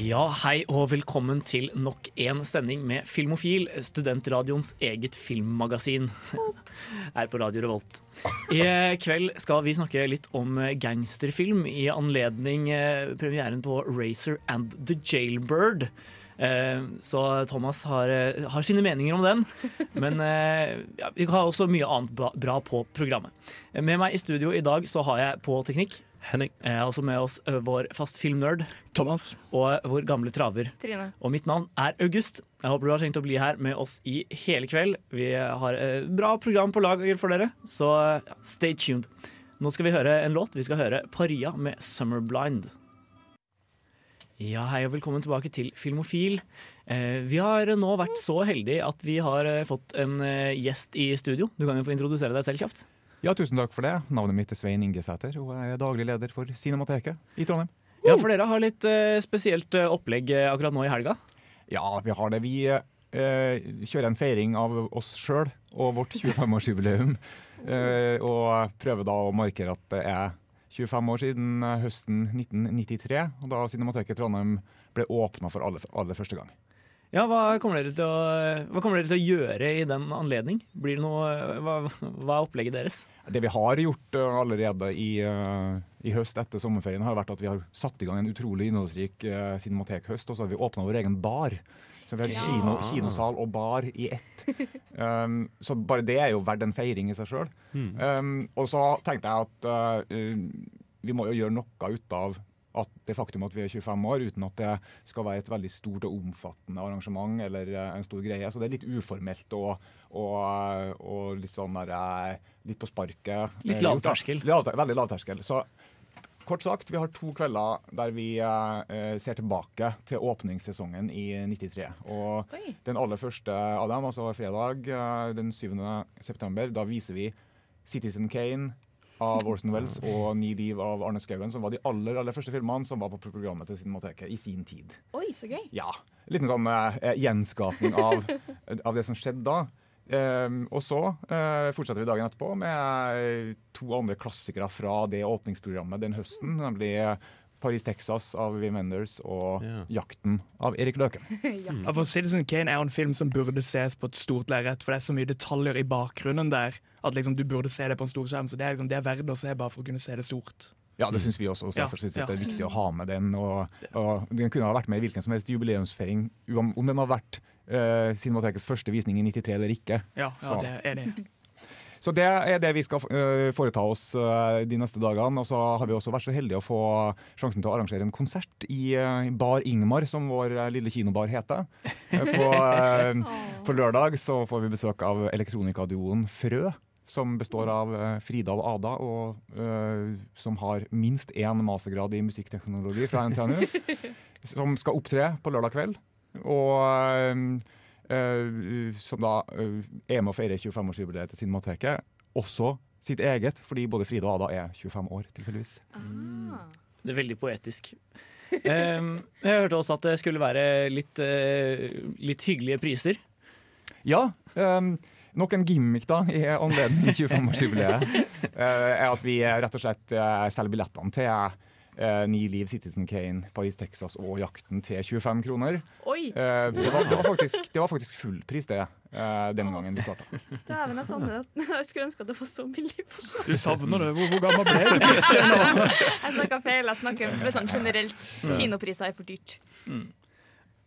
Ja, hei og velkommen til nok en sending med Filmofil, studentradioens eget filmmagasin her på Radio Revolt. I kveld skal vi snakke litt om gangsterfilm i anledning eh, premieren på Racer and the Jailbird. Eh, Så Thomas har, eh, har sine meninger om den, men eh, ja, vi har også mye annet bra på programmet. Med meg i studio i dag så har jeg på teknikk Henning. Er også med oss vår fast filmnerd Thomas. og vår gamle traver. Trine. Og mitt navn er August. Jeg håper du har tenkt å bli her med oss i hele kveld. Vi har et bra program på lag for dere, så stay tuned. Nå skal vi høre en låt. Vi skal høre Paria med 'Summerblind'. Ja, hei og velkommen tilbake til Filmofil. Eh, vi har nå vært så heldige at vi har fått en gjest i studio. Du kan jo få introdusere deg selv kjapt. Ja, tusen takk for det. Navnet mitt er Svein Ingesæter, og jeg er daglig leder for Cinemateket i Trondheim. Ja, for dere har litt uh, spesielt uh, opplegg uh, akkurat nå i helga. Ja, vi har det. Vi kjører en feiring av oss sjøl og vårt 25-årsjubileum. Eh, og prøver da å markere at det er 25 år siden høsten 1993, og da Cinemateket Trondheim ble åpna for aller, aller første gang. Ja, hva kommer, dere til å, hva kommer dere til å gjøre i den anledning? Blir det noe, hva, hva er opplegget deres? Det vi har gjort eh, allerede i, eh, i høst etter sommerferien, har vært at vi har satt i gang en utrolig innholdsrik uh, cinematekhøst, og så har vi åpna vår egen bar. Så vi har Ja. kino, kinosal og bar i ett. Um, så bare det er jo verdt en feiring i seg sjøl. Um, og så tenkte jeg at uh, vi må jo gjøre noe ut av at det faktum at vi er 25 år, uten at det skal være et veldig stort og omfattende arrangement eller eh, en stor greie. Så det er litt uformelt og, og, eh, og litt sånn der, eh, litt på sparket. Litt lavterskel. lav terskel. Veldig lav terskel. Så kort sagt, vi har to kvelder der vi eh, ser tilbake til åpningssesongen i 93. Og Oi. den aller første av dem, altså fredag eh, den 7. september, da viser vi Citizen Kane av Orson Wells og Ni liv av Arne Skouen, som var de aller, aller første filmene som var på programmet til Cinemateket i sin tid. Oi, så gøy. Ja, Liten sånn eh, gjenskapning av, av det som skjedde da. Ehm, og så eh, fortsetter vi dagen etterpå med eh, to andre klassikere fra det åpningsprogrammet den høsten, nemlig Paris, Texas av Wim Wenders og Ja. Jakten av Erik Løken. Ja, for Citizen Kane er jo en film som burde ses på et stort lerret, for det er så mye detaljer i bakgrunnen der at liksom du burde se det på en stor skjerm. Så det er, liksom, det er verdt å se bare for å kunne se det stort. Ja, det syns vi også. og derfor vi ja. det er viktig å ha med den. Og, og Den kunne ha vært med i hvilken som helst jubileumsfeiring, om, om den har vært uh, Cinematekets første visning i 93 eller ikke. Ja, ja det er det. Så det er det vi skal øh, foreta oss øh, de neste dagene. Og så har vi også vært så heldige å få sjansen til å arrangere en konsert i øh, Bar Ingmar, som vår lille kinobar heter. Eh, På, på lørdag så får vi besøk av elektronikaduoen Frø. Som består av Frida og Ada, og uh, som har minst én mastergrad i musikkteknologi fra NTNU. som skal opptre på lørdag kveld. Og øh, som da øh, er med å feire 25-årsjubileet til Cinemateket. Også sitt eget, fordi både Frida og Ada er 25 år, tilfeldigvis. Ah. Det er veldig poetisk. um, jeg hørte også at det skulle være litt, uh, litt hyggelige priser. Ja, Um, nok en gimmick da, i anledning 25-årsjubileet uh, er at vi rett og slett uh, selger billettene til øh, Ni liv, Citizen Kane, Paris, Texas og Jakten til 25 kroner. Oi, Eh, det, var, det, var faktisk, det var faktisk full pris, det, eh, den gangen vi starta. dæven, jeg savner det. Jeg skulle ønske at det var så billig. for Du savner det. Hvor, hvor gammel ble du? Jeg snakka feil. Jeg snakker sånn generelt. Kinopriser er for dyrt.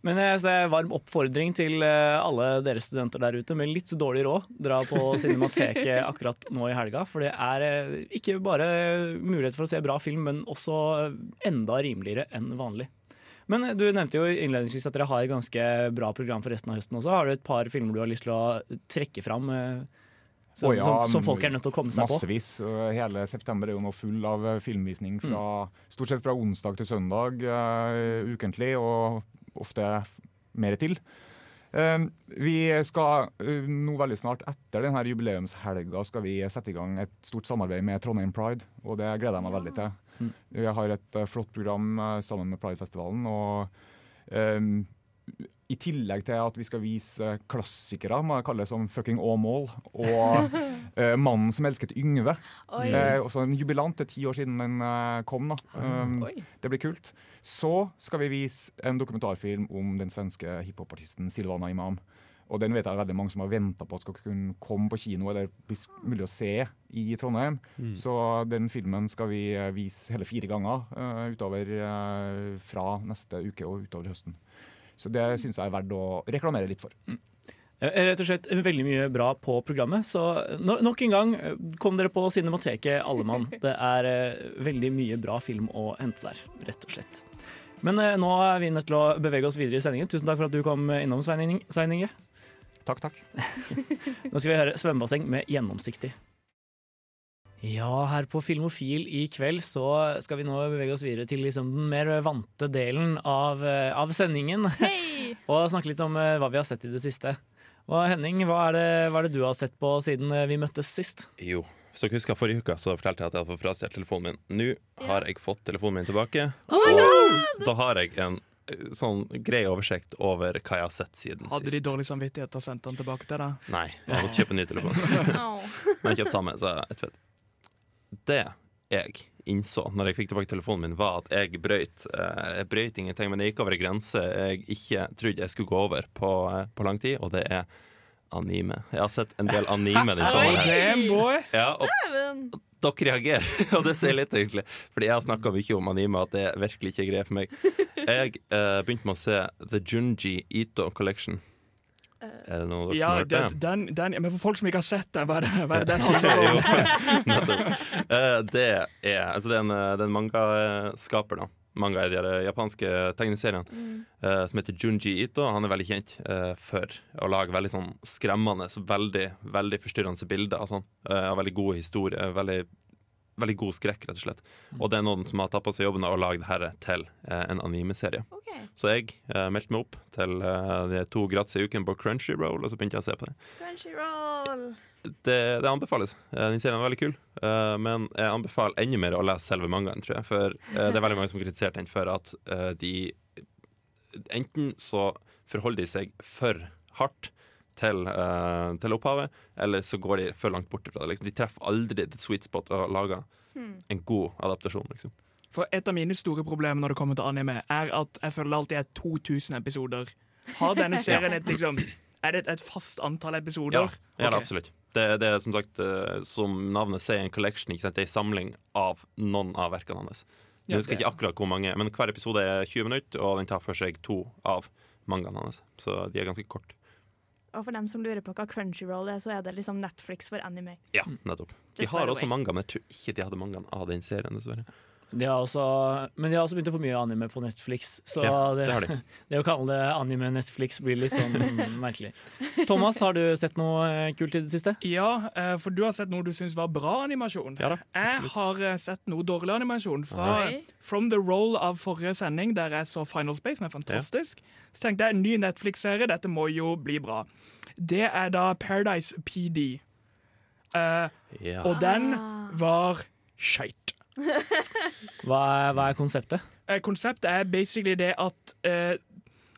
Men jeg ser er varm oppfordring til eh, alle dere studenter der ute med litt dårlig råd. Dra på Cinemateket akkurat nå i helga, for det er eh, ikke bare mulighet for å se bra film, men også enda rimeligere enn vanlig. Men eh, du nevnte jo innledningsvis at dere har et ganske bra program for resten av høsten også. Har du et par filmer du har lyst til å trekke fram? eh? Som, oh ja, som, som folk er nødt til å komme seg på. Massevis. Hele september er jo nå full av eh, filmvisning fra, stort sett fra onsdag til søndag uh, ukentlig, og ofte mer til. Eh, vi skal eh, nå veldig snart etter denne jubileumshelga skal vi sette i gang et stort samarbeid med Trondheim Pride, og det gleder jeg meg veldig til. Mm. Vi har et eh, flott program sammen med Pridefestivalen. og i tillegg til at vi skal vise klassikere, må jeg kalle det som fucking Åmål, og uh, 'Mannen som elsket Yngve'. Eh, også en jubilant. Det er ti år siden den uh, kom. da. Um, det blir kult. Så skal vi vise en dokumentarfilm om den svenske hiphopartisten Silvana Imam. Og den vet jeg veldig mange som har venta på at skal kunne komme på kino eller bli mulig å se i Trondheim. Så den filmen skal vi eh, vise hele fire ganger utover fra neste uke og utover høsten. Så det syns jeg er verdt å reklamere litt for. Mm. Rett og slett veldig mye bra på programmet. Så no nok en gang, eh, kom dere på Cinemateket, alle mann. Det er eh, veldig mye bra film å hente der, rett og slett. Men eh, nå er vi nødt til å bevege oss videre i sendingen. Tusen takk for at du kom innom, Svein Inge. Takk, takk. Nå skal vi høre svømmebasseng med gjennomsiktig. Ja, her på Filmofil i kveld så skal vi nå bevege oss videre til liksom den mer vante delen av, eh, av sendingen. Hey! Og snakke litt om eh, hva vi har sett i det siste. Og Henning, hva er, det, hva er det du har sett på siden eh, vi møttes sist? Jo. Hvis dere husker forrige uke, så fortalte jeg at jeg hadde fått frastjålet telefonen min. Nå har jeg fått telefonen min tilbake. Oh og da har jeg en sånn grei oversikt over hva jeg har sett siden Hadde de dårlig samvittighet og sendt den tilbake til deg? Nei, jeg har måttet kjøpe en ny telefon. Men jeg kjøpte samme, så jeg vet. Det jeg innså når jeg fikk tilbake telefonen min, var at jeg brøyt eh, Jeg brøyt ingenting, men jeg gikk over en grense jeg ikke trodde jeg skulle gå over på, eh, på lang tid, og det er anime. Jeg har sett en del anime den sommeren. Ja, og dere reagerer, og det sier litt, egentlig. Fordi jeg har snakka mye om anime, at det virkelig ikke er greia for meg. Jeg eh, begynte med å se The Junji Ito Collection. Er det noe dere Ja, har hørt den, den, den, men for folk som ikke har sett den, hva er det, hva er det den handler om? Eh, det er Altså, det er en, eh, er en mangaskaper, da. Manga i de japanske tegneseriene, eh, som heter Junji Ito. Han er veldig kjent uh, for å lage veldig sånn skremmende, veldig, veldig forstyrrende bilder. Altså. Eh, veldig gode historier. Veldig, veldig god skrekk, rett og slett. Og det er noen som har tatt på seg jobben og lagd dette til eh, en animeserie. Okay. Så jeg eh, meldte meg opp til eh, de to gratis i uken på Crunchyroll, og så begynte jeg å se på det. Crunchyroll. Det, det anbefales. Eh, Den serien er veldig kul, eh, men jeg anbefaler enda mer å lese selve mangaen, tror jeg. For eh, det er veldig mange som har kritisert den for at de Enten så forholder de seg for hardt til, uh, til opphavet, eller så går de for langt bort fra det. Liksom. De treffer aldri the sweet spot og lager en god adaptasjon, liksom. For et av mine store problemer når det kommer til anime, er at jeg føler det alltid er 2000 episoder. Har denne serien et liksom Er det et, fast antall episoder? Ja, ja det er absolutt. Det, det er som sagt, eh, som navnet sier, en collection. Ikke sant? Det er en samling av noen av verkene hans. Jeg husker ikke akkurat hvor mange, men hver episode er 20 minutter, og den tar for seg to av mangaene hans. Så de er ganske korte. Og for dem som lurer på hva Crunchyroll er, så er det liksom Netflix for anime. Ja, nettopp. De har også manga, men jeg tror ikke de hadde mangaen av den serien, dessverre. De har også, men de har også begynt å få mye anime på Netflix, så Ja, det, det de. det å kalle det anime-Netflix blir litt sånn merkelig. Thomas, har du sett noe eh, kult i det siste? Ja, eh, for du har sett noe du syns var bra animasjon. Ja da, jeg har eh, sett noe dårlig animasjon fra Nei. From the Roll av forrige sending, der jeg så Final Space, som er fantastisk. Så tenkte jeg en ny Netflix-serie, dette må jo bli bra. Det er da Paradise PD. Uh, Ja. og den Ah. var skeit. Hva er, hva er konseptet? Eh, konseptet er basically det at eh,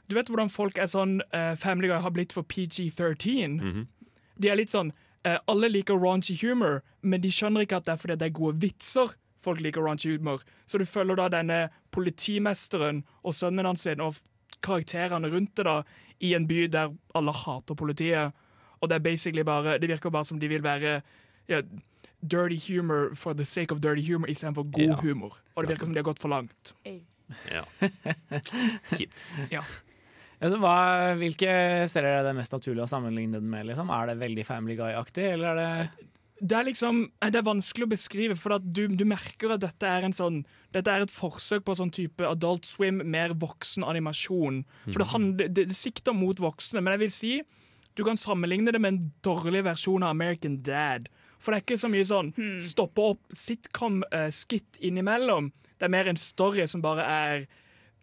Du vet hvordan folk er sånn eh, Family Guy har blitt for PG-13? Mhm. De er litt sånn eh, Alle liker raunchy humor, men de skjønner ikke at det er fordi det er gode vitser folk liker raunchy humor. Så du følger da denne politimesteren og sønnen hans og karakterene rundt det da i en by der alle hater politiet. Og det er basically bare Det virker bare som de vil være ja, dirty humor for the sake of dirty humor istedenfor god Ja. humor. Og det virker som de har gått for langt. ja. Kjipt. Altså, hva, hvilke serier er det mest naturlig å sammenligne den med? Liksom? Er det veldig Family Guy-aktig, eller er det Det er liksom Det er vanskelig å beskrive, for at du, du merker at dette er en sånn Dette er et forsøk på sånn type Adult Swim, mer voksen animasjon. For det, handler, det, det sikter mot voksne, men jeg vil si Du kan sammenligne det med en dårlig versjon av American Dad. For det er ikke så mye sånn stoppe opp sitcom-skitt innimellom. Det er mer en story som bare er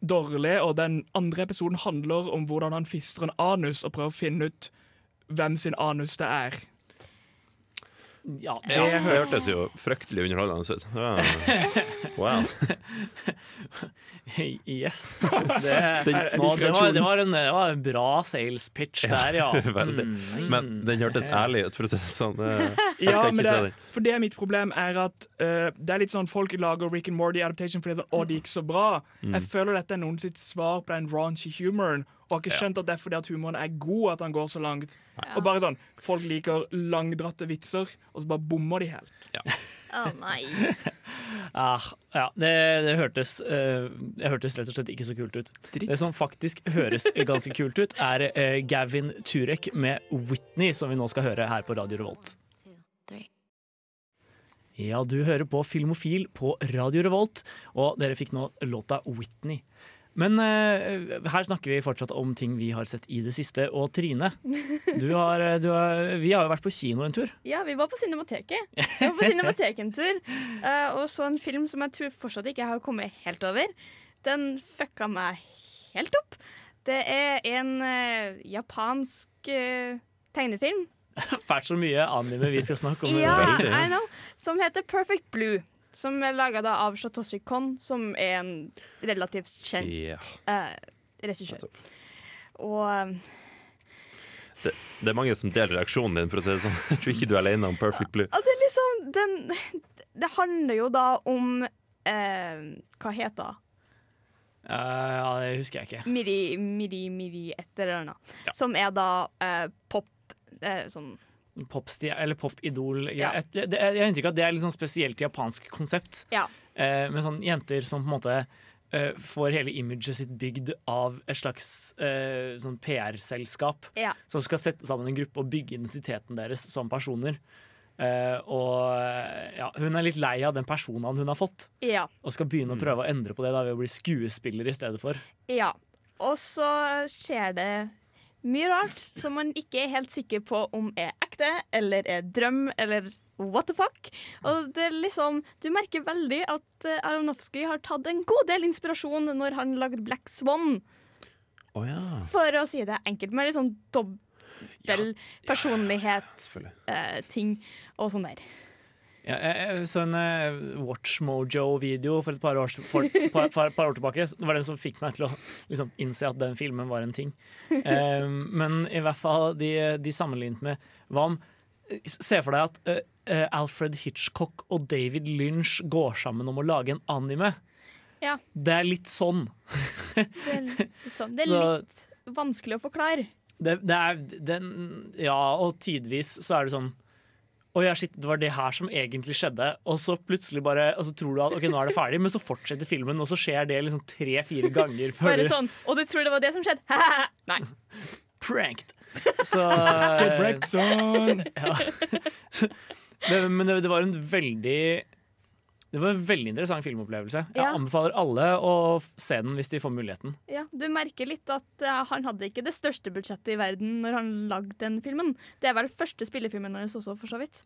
dårlig, og den andre episoden handler om hvordan han fister en anus og prøver å finne ut hvem sin anus det er. Ja, det, Ja, det hørtes jo fryktelig underholdende ut. Wow. Yes. Det, Den- nå, det, var, det, var en, det var en bra sales pitch der, ja. Veldig. Mm. Men den hørtes ærlig ut, for å si det sånn. Jeg Ja, skal men ikke se det, den. for det er mitt problem er at uh, det er litt sånn folk lager Rick and Morty adaptation fordi det å, det gikk så bra. Mm. Jeg føler dette er noen sitt svar på den raunchy humoren, og har ikke skjønt at det er fordi at humoren er god at han går så langt. Og bare sånn, Folk liker langdratte vitser, og så bare bommer de helt. Å nei. Ah, ja, det, det, hørtes, eh, det hørtes rett og slett ikke så kult ut. Det som faktisk høres ganske kult ut, er eh, Gavin Turek med 'Whitney', som vi nå skal høre her på Radio Revolt. Ja, du hører på Filmofil på Radio Revolt, og dere fikk nå låta 'Whitney'. Men eh, her snakker vi fortsatt om ting vi har sett i det siste. Og Trine, du har, eh, du har, vi har jo vært på kino en tur. Ja, vi var på Cinemateket. Vi var på Cinemateket en tur uh, og så en film som jeg tror fortsatt ikke har kommet helt over. Den fucka meg helt opp. Det er en uh, japansk uh, tegnefilm. Fælt så mye anime vi skal snakke om. Ja. I know. Som heter Perfect Blue. Som er laga av Shatoshi Kon, som er en relativt kjent yeah. uh, regissør. Og eh, Det, det er mange som deler reaksjonen din, for å si det sånn. Jeg tror ikke du er alene om Perfect Blue. Det er liksom den, Det handler jo da om eh, Hva heter Eh, ja, det husker jeg ikke. Miri, Miri, Miri et eller annet. Som er da uh, pop uh, sånn Popstia, eller popidol. Ja. Jeg, det- jeg har inntrykk av at det er litt sånn spesielt japansk konsept. Ja. Med sånne jenter som på en måte får hele imaget sitt bygd av et slags sånn PR-selskap. Ja. Som skal sette sammen en gruppe og bygge identiteten deres som personer. Eh, og eh, ja, hun er litt lei av den personen hun har fått, Ja. og skal begynne å prøve å endre på det da ved å bli skuespiller i stedet for. ja. Og så skjer det mye rart som man ikke er helt sikker på om er ekte eller er drøm eller what the fuck. Og det er liksom Du merker veldig at uh, Aronofsky har tatt en god del inspirasjon når han lagde Black Swan, Oh, ja. for å si det enkelt. Med liksom sånn dobbel selvfølgelig. personlighet-ting og sånn der. Ja, jeg, så en uh, Watch Mojo-video for et par år, for, par, par, par år tilbake. Det var den som fikk meg til å liksom, innse at den filmen var en ting. Um, men i hvert fall, de, de sammenlignet med Hva om Se for deg at uh, eh, Alfred Hitchcock og David Lynch går sammen om å lage en anime. Ja. Det er litt sånn. Det er litt, sånn. Det er Så- litt vanskelig å forklare. Det, det er den Ja, og tidvis så er det sånn Å ja, shit, det var det her som egentlig skjedde. Og så plutselig bare Og så tror du at ok, nå er det ferdig, men så fortsetter filmen, og så skjer det liksom tre-fire ganger før Bare sånn Og du tror det var det som skjedde? Nei. pranked. Så Get wrecked, son! det, Men det, det var en veldig det var en veldig interessant filmopplevelse. Jeg Ja. anbefaler alle å se den hvis de får muligheten. Ja, Du merker litt at eh, han hadde ikke det største budsjettet i verden når han lagde den filmen. Det er vel første spillefilmen hans også, for så vidt.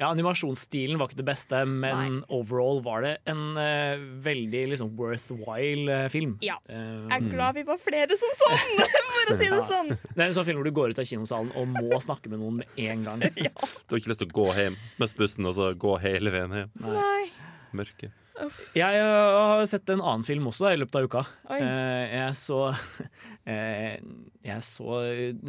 Ja, Animasjonsstilen var ikke det beste, men overall var det en uh, veldig liksom, worthwhile eh, film. Ja. Uh, Jeg er glad vi var flere som sånn, for å si det sånn. Det er en sånn film hvor du går ut av kinosalen og må snakke med noen med en gang. Du har ikke lyst til å gå hjem med bussen og så gå hele veien hjem. Nei. Mørke. Jeg øh, har sett en annen film også da, i løpet av uka. Oi. Eh, jeg så eh, Jeg så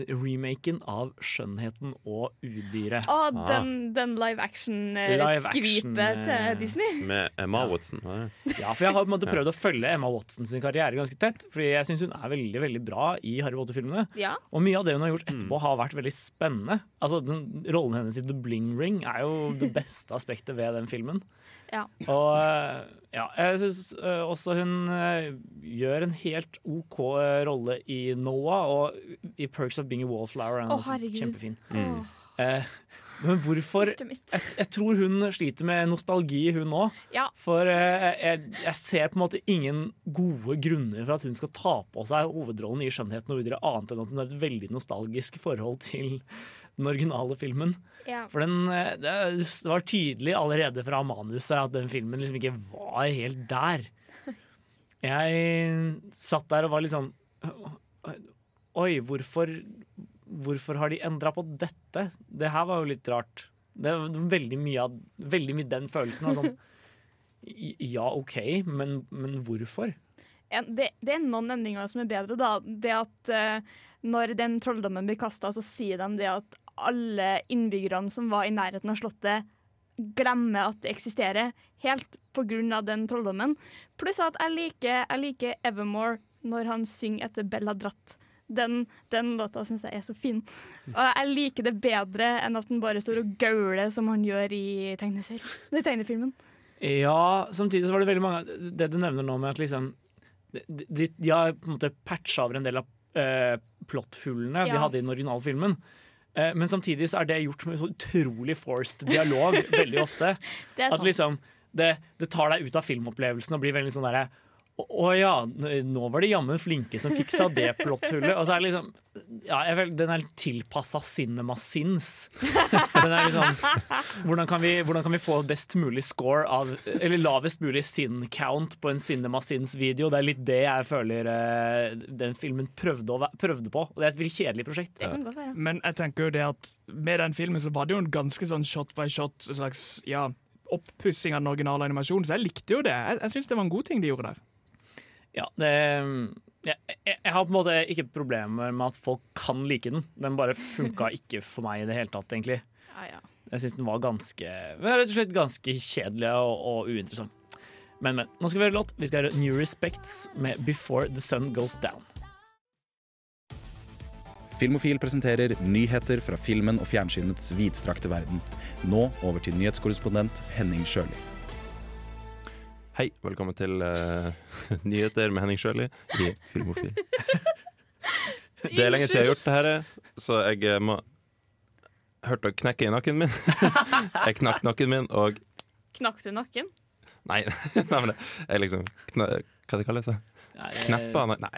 remaken av 'Skjønnheten og udyret'. Å, Ah. den, den live action-skvipet action, eh, til Disney. Med Emma Watson. Ja, for Jeg har på en måte prøvd å følge Emma Watson sin karriere ganske tett. Fordi jeg syns hun er veldig veldig bra i Harry Potter-filmene. Ja. Og mye av det hun har gjort etterpå, har vært veldig spennende. Altså, den, Rollen hennes i The Bling Ring er jo det beste aspektet ved den filmen. Ja. Og øh, ja, jeg syns også hun øh, gjør en helt OK rolle i Noah, og i Perks of Being a Wallflower er herregud. kjempefin. Mm. Eh, Men hvorfor jeg, jeg tror hun sliter med nostalgi, hun òg. Ja. For eh, jeg, jeg ser på en måte ingen gode grunner for at hun skal ta på seg hovedrollen i 'Skjønnheten og videre', annet enn at hun har et veldig nostalgisk forhold til den originale filmen. Ja. For den, eh, det, det var tydelig allerede fra manuset at den filmen liksom ikke var helt der. Jeg satt der og var litt sånn Oi, hvorfor, hvorfor har de endra på dette? Det her var jo litt rart. Det var veldig mye, av, veldig mye den følelsen av sånn Ja, OK, men, men hvorfor? Ja, det, det er noen endringer som er bedre. da. Det at uh, Når den trolldommen blir kasta, så sier de det at alle innbyggerne som var i nærheten av slottet, glemmer at det eksisterer, helt pga. den trolldommen. Pluss at jeg liker, jeg liker Evermore når han synger etter Bella Dratt. Den, den låta syns jeg er så fin. Og jeg liker det bedre enn at den bare står og gauler som han gjør i tegnefilmen. Ja, samtidig så var det veldig mange Det du nevner nå med at liksom De, de, de har på en måte patcha over en del av eh, plotthullene de Ja. hadde i den originale filmen. Eh, men samtidig så er det gjort med så utrolig forced dialog veldig ofte. Det At liksom det, det tar deg ut av filmopplevelsen og blir veldig sånn derre å å ja, nå var de jammen flinke som fiksa det plotthullet. Og så er det liksom Ja, jeg vel, den er tilpassa cinema sins. Er liksom hvordan kan, vi, hvordan kan vi få best mulig score av Eller lavest mulig sin count på en cinema sins-video? Det er litt det jeg føler eh, den filmen prøvde, å, prøvde på. Og det er et veldig kjedelig prosjekt. Kan. Men jeg tenker jo det at med den filmen så var det jo en ganske sånn shot by shot slags ja, oppussing av den originale animasjonen, så jeg likte jo det. Jeg, jeg syns det var en god ting de gjorde der. Ja, det jeg, jeg, jeg har på en måte ikke problemer med at folk kan like den. Den bare funka ikke for meg i det hele tatt, egentlig. Ja, ja. Jeg syns den var ganske rett og slett ganske kjedelig og, og uinteressant. Men, men. Nå skal vi høre låt. Vi skal høre New Respects med Before The Sun Goes Down. Filmofil presenterer nyheter fra filmen og fjernsynets vidstrakte verden. Nå over til nyhetskorrespondent Henning Sjøli. Hei, velkommen til uh, nyheter med Henning Sjøli i Filmofil. Det er lenge siden jeg har gjort det her, så jeg eh, må Hørte dere knekke i nakken min? Jeg knakk nakken min, og Knakk du nakken? Nei, nei men det- jeg liksom kna, Hva det kalles det? Kneppa? Nei, nei.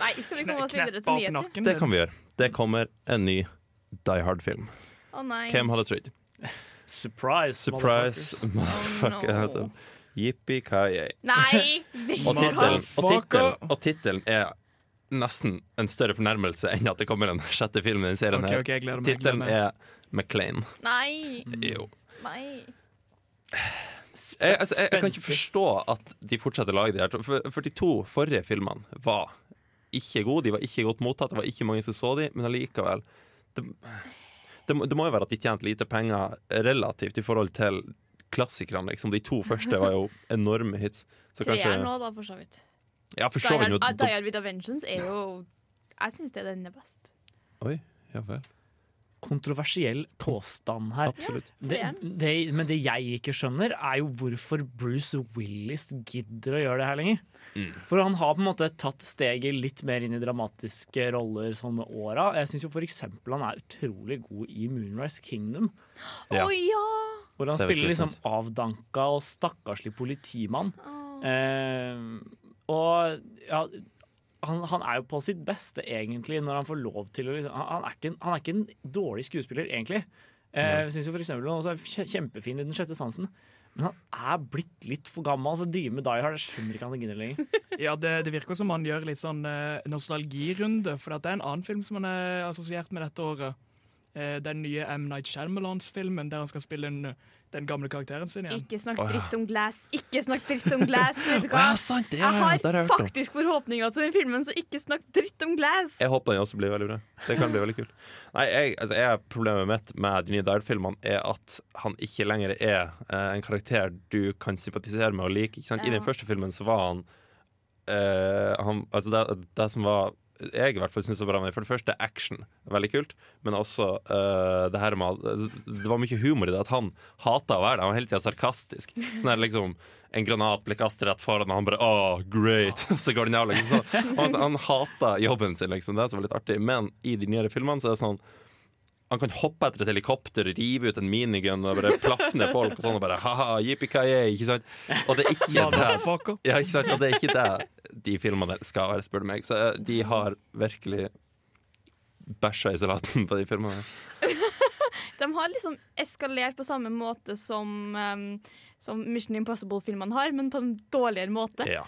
Nei, skal vi komme oss videre til nyheter? det kan vi gjøre. Det kommer en ny Die Hard-film. Å nei. Hvem hadde trodd? Surprise, Surprise, motherfuckers. motherfucker. no. Jippi. Yippee-ki-yay. Nei! Og tittelen- er nesten en større fornærmelse enn at det kommer en sjette film i den serien. Okay, her ok, jeg gleder meg. jeg gleder Tittelen er McLean. Nei! Jo. Nei. Jeg, altså, jeg, jeg kan ikke forstå at de fortsetter å lage de her. For, for de to forrige filmene var ikke gode. De var ikke godt mottatt. Det var ikke mange som så de, men allikevel det, det, det må jo være at de tjente lite penger relativt i forhold til klassikerne. Liksom. De to første var jo enorme hits. Så kanskje er nå, da, for så vidt. Ja, for så vidt. Die Hard with a Vengeance er jo Jeg syns det er den er best. Oi, ja vel. Kontroversiell påstand her. Absolutt. Det, det, men det jeg ikke skjønner, er jo hvorfor Bruce Willis gidder å gjøre det her lenger. Mm. For han har på en måte tatt steget litt mer inn i dramatiske roller sånn med åra. Jeg syns jo eksempel han er utrolig god i Moonrise Kingdom. Å Ja. ja! Hvor han er spiller liksom avdanka og stakkarslig politimann. Oh. Eh, og ja, han, han er jo på sitt beste, egentlig, når han får lov til å liksom, han, er ikke en, han er ikke en dårlig skuespiller, egentlig. Eh, jeg synes jo for eksempel Han er kjempefin i Den sjette sansen. Men han er blitt litt for gammel for å drive med Die Hard. Jeg skjønner ikke han gidder lenger. Ja, det, det virker som han gjør litt sånn eh, nostalgirunde, for det er en annen film som han er assosiert med dette året. Eh, den nye M. Night Shyamalans-filmen der han skal spille en, den gamle karakteren sin igjen. Ikke snakk dritt om Glass. Ikke snakk dritt om Glass. Vet du hva? sant, det, Jeg har har jeg faktisk forhåpninger til den filmen, så ikke snakk dritt om Glass. Jeg håper den også blir veldig bra. Det kan bli veldig kult. Nei, jeg, altså, jeg, Problemet mitt med de nye Dyle-filmene er at han ikke lenger er eh, en karakter du kan sympatisere med og like. Ikke sant? I den første filmen så var han, eh, han Altså, det, det som var jeg i hvert fall synes var bra med. For det første action, veldig kult. Men også uh, det her med Det var mye humor i det. At han hata å være der. Han var hele tida sarkastisk. Sånn her liksom En granat blir kastet rett foran, og han bare oh, great! Så går den av. Liksom. Så, han, han hata jobben sin, liksom. Det er så litt artig. Men i de nyere filmene så er det sånn han kan hoppe etter et helikopter, rive ut en minigun og bare plafne folk. Og sånn og bare ha-ha, ikke sant? Og det er ikke det ja, ikke sant? Og det er ikke det de filmene skal være, spør du meg. Så eh, de har virkelig bæsja i salaten på de filmene. De har liksom eskalert på samme måte som, um, som Mission Impossible-filmene har, men på en dårligere måte. Ja.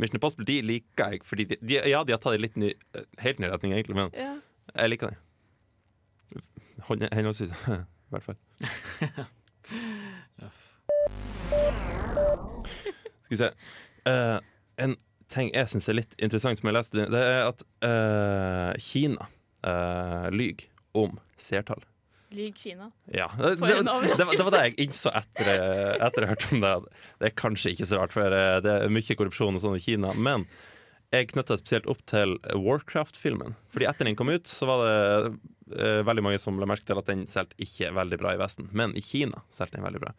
Mission Impossible de liker jeg, fordi de, de, ja, de har tatt det litt ny, eh, helt ny retning, egentlig, men Ja. jeg liker det. Henholdsvis, i hvert fall. Skal vi se. Uh, en ting jeg syns er litt interessant, som jeg leste, det er at uh, Kina uh, lyver om seertall. Lyg Kina. Ja. Det, det, det, var- det var det jeg innså etter, etter jeg hørte om det. Det er kanskje ikke så rart, for det er mye korrupsjon og sånn i Kina. Men jeg knytta spesielt opp til Warcraft-filmen. Fordi etter den kom ut, så var det uh, veldig mange som la merke til at den solgte ikke veldig bra i Vesten. Men i Kina solgte den veldig bra.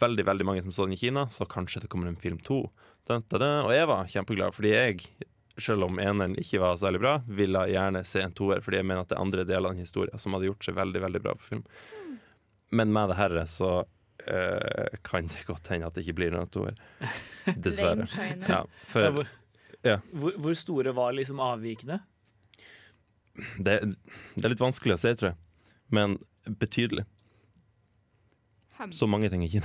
Veldig veldig mange som så den i Kina, så kanskje det kommer en film to. Dun, dun, dun. Og jeg var kjempeglad, fordi jeg, selv om eneren ikke var særlig bra, ville gjerne se en toer, fordi jeg mener at det er andre deler av den historien som hadde gjort seg veldig veldig bra på film. Men med det herre så uh, kan det godt hende at det ikke blir noen toer. Dessverre. Ja, Ja, for ja. hvor, hvor store var liksom avvikene? det, det er litt vanskelig å si, tror jeg. Men betydelig. Hem. Så mange ting ikke.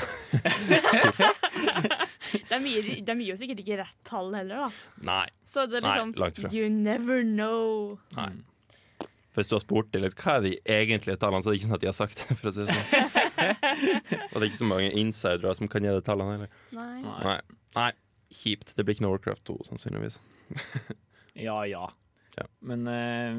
De gir, de gir jo sikkert ikke rett tall heller, da. Nei. Så det er liksom Nei. You never know. Nei. For Hvis du har spurt dem litt, hva er de egentlige tallene, så er det ikke sånn at de har sagt det. For å si det sånn. Og det er ikke så mange insidere som kan gi de tallene heller. Nei. Nei. Nei. Kjipt. Det blir ikke noe Warcraft 2, sannsynligvis. Ja ja. Ja. Men eh,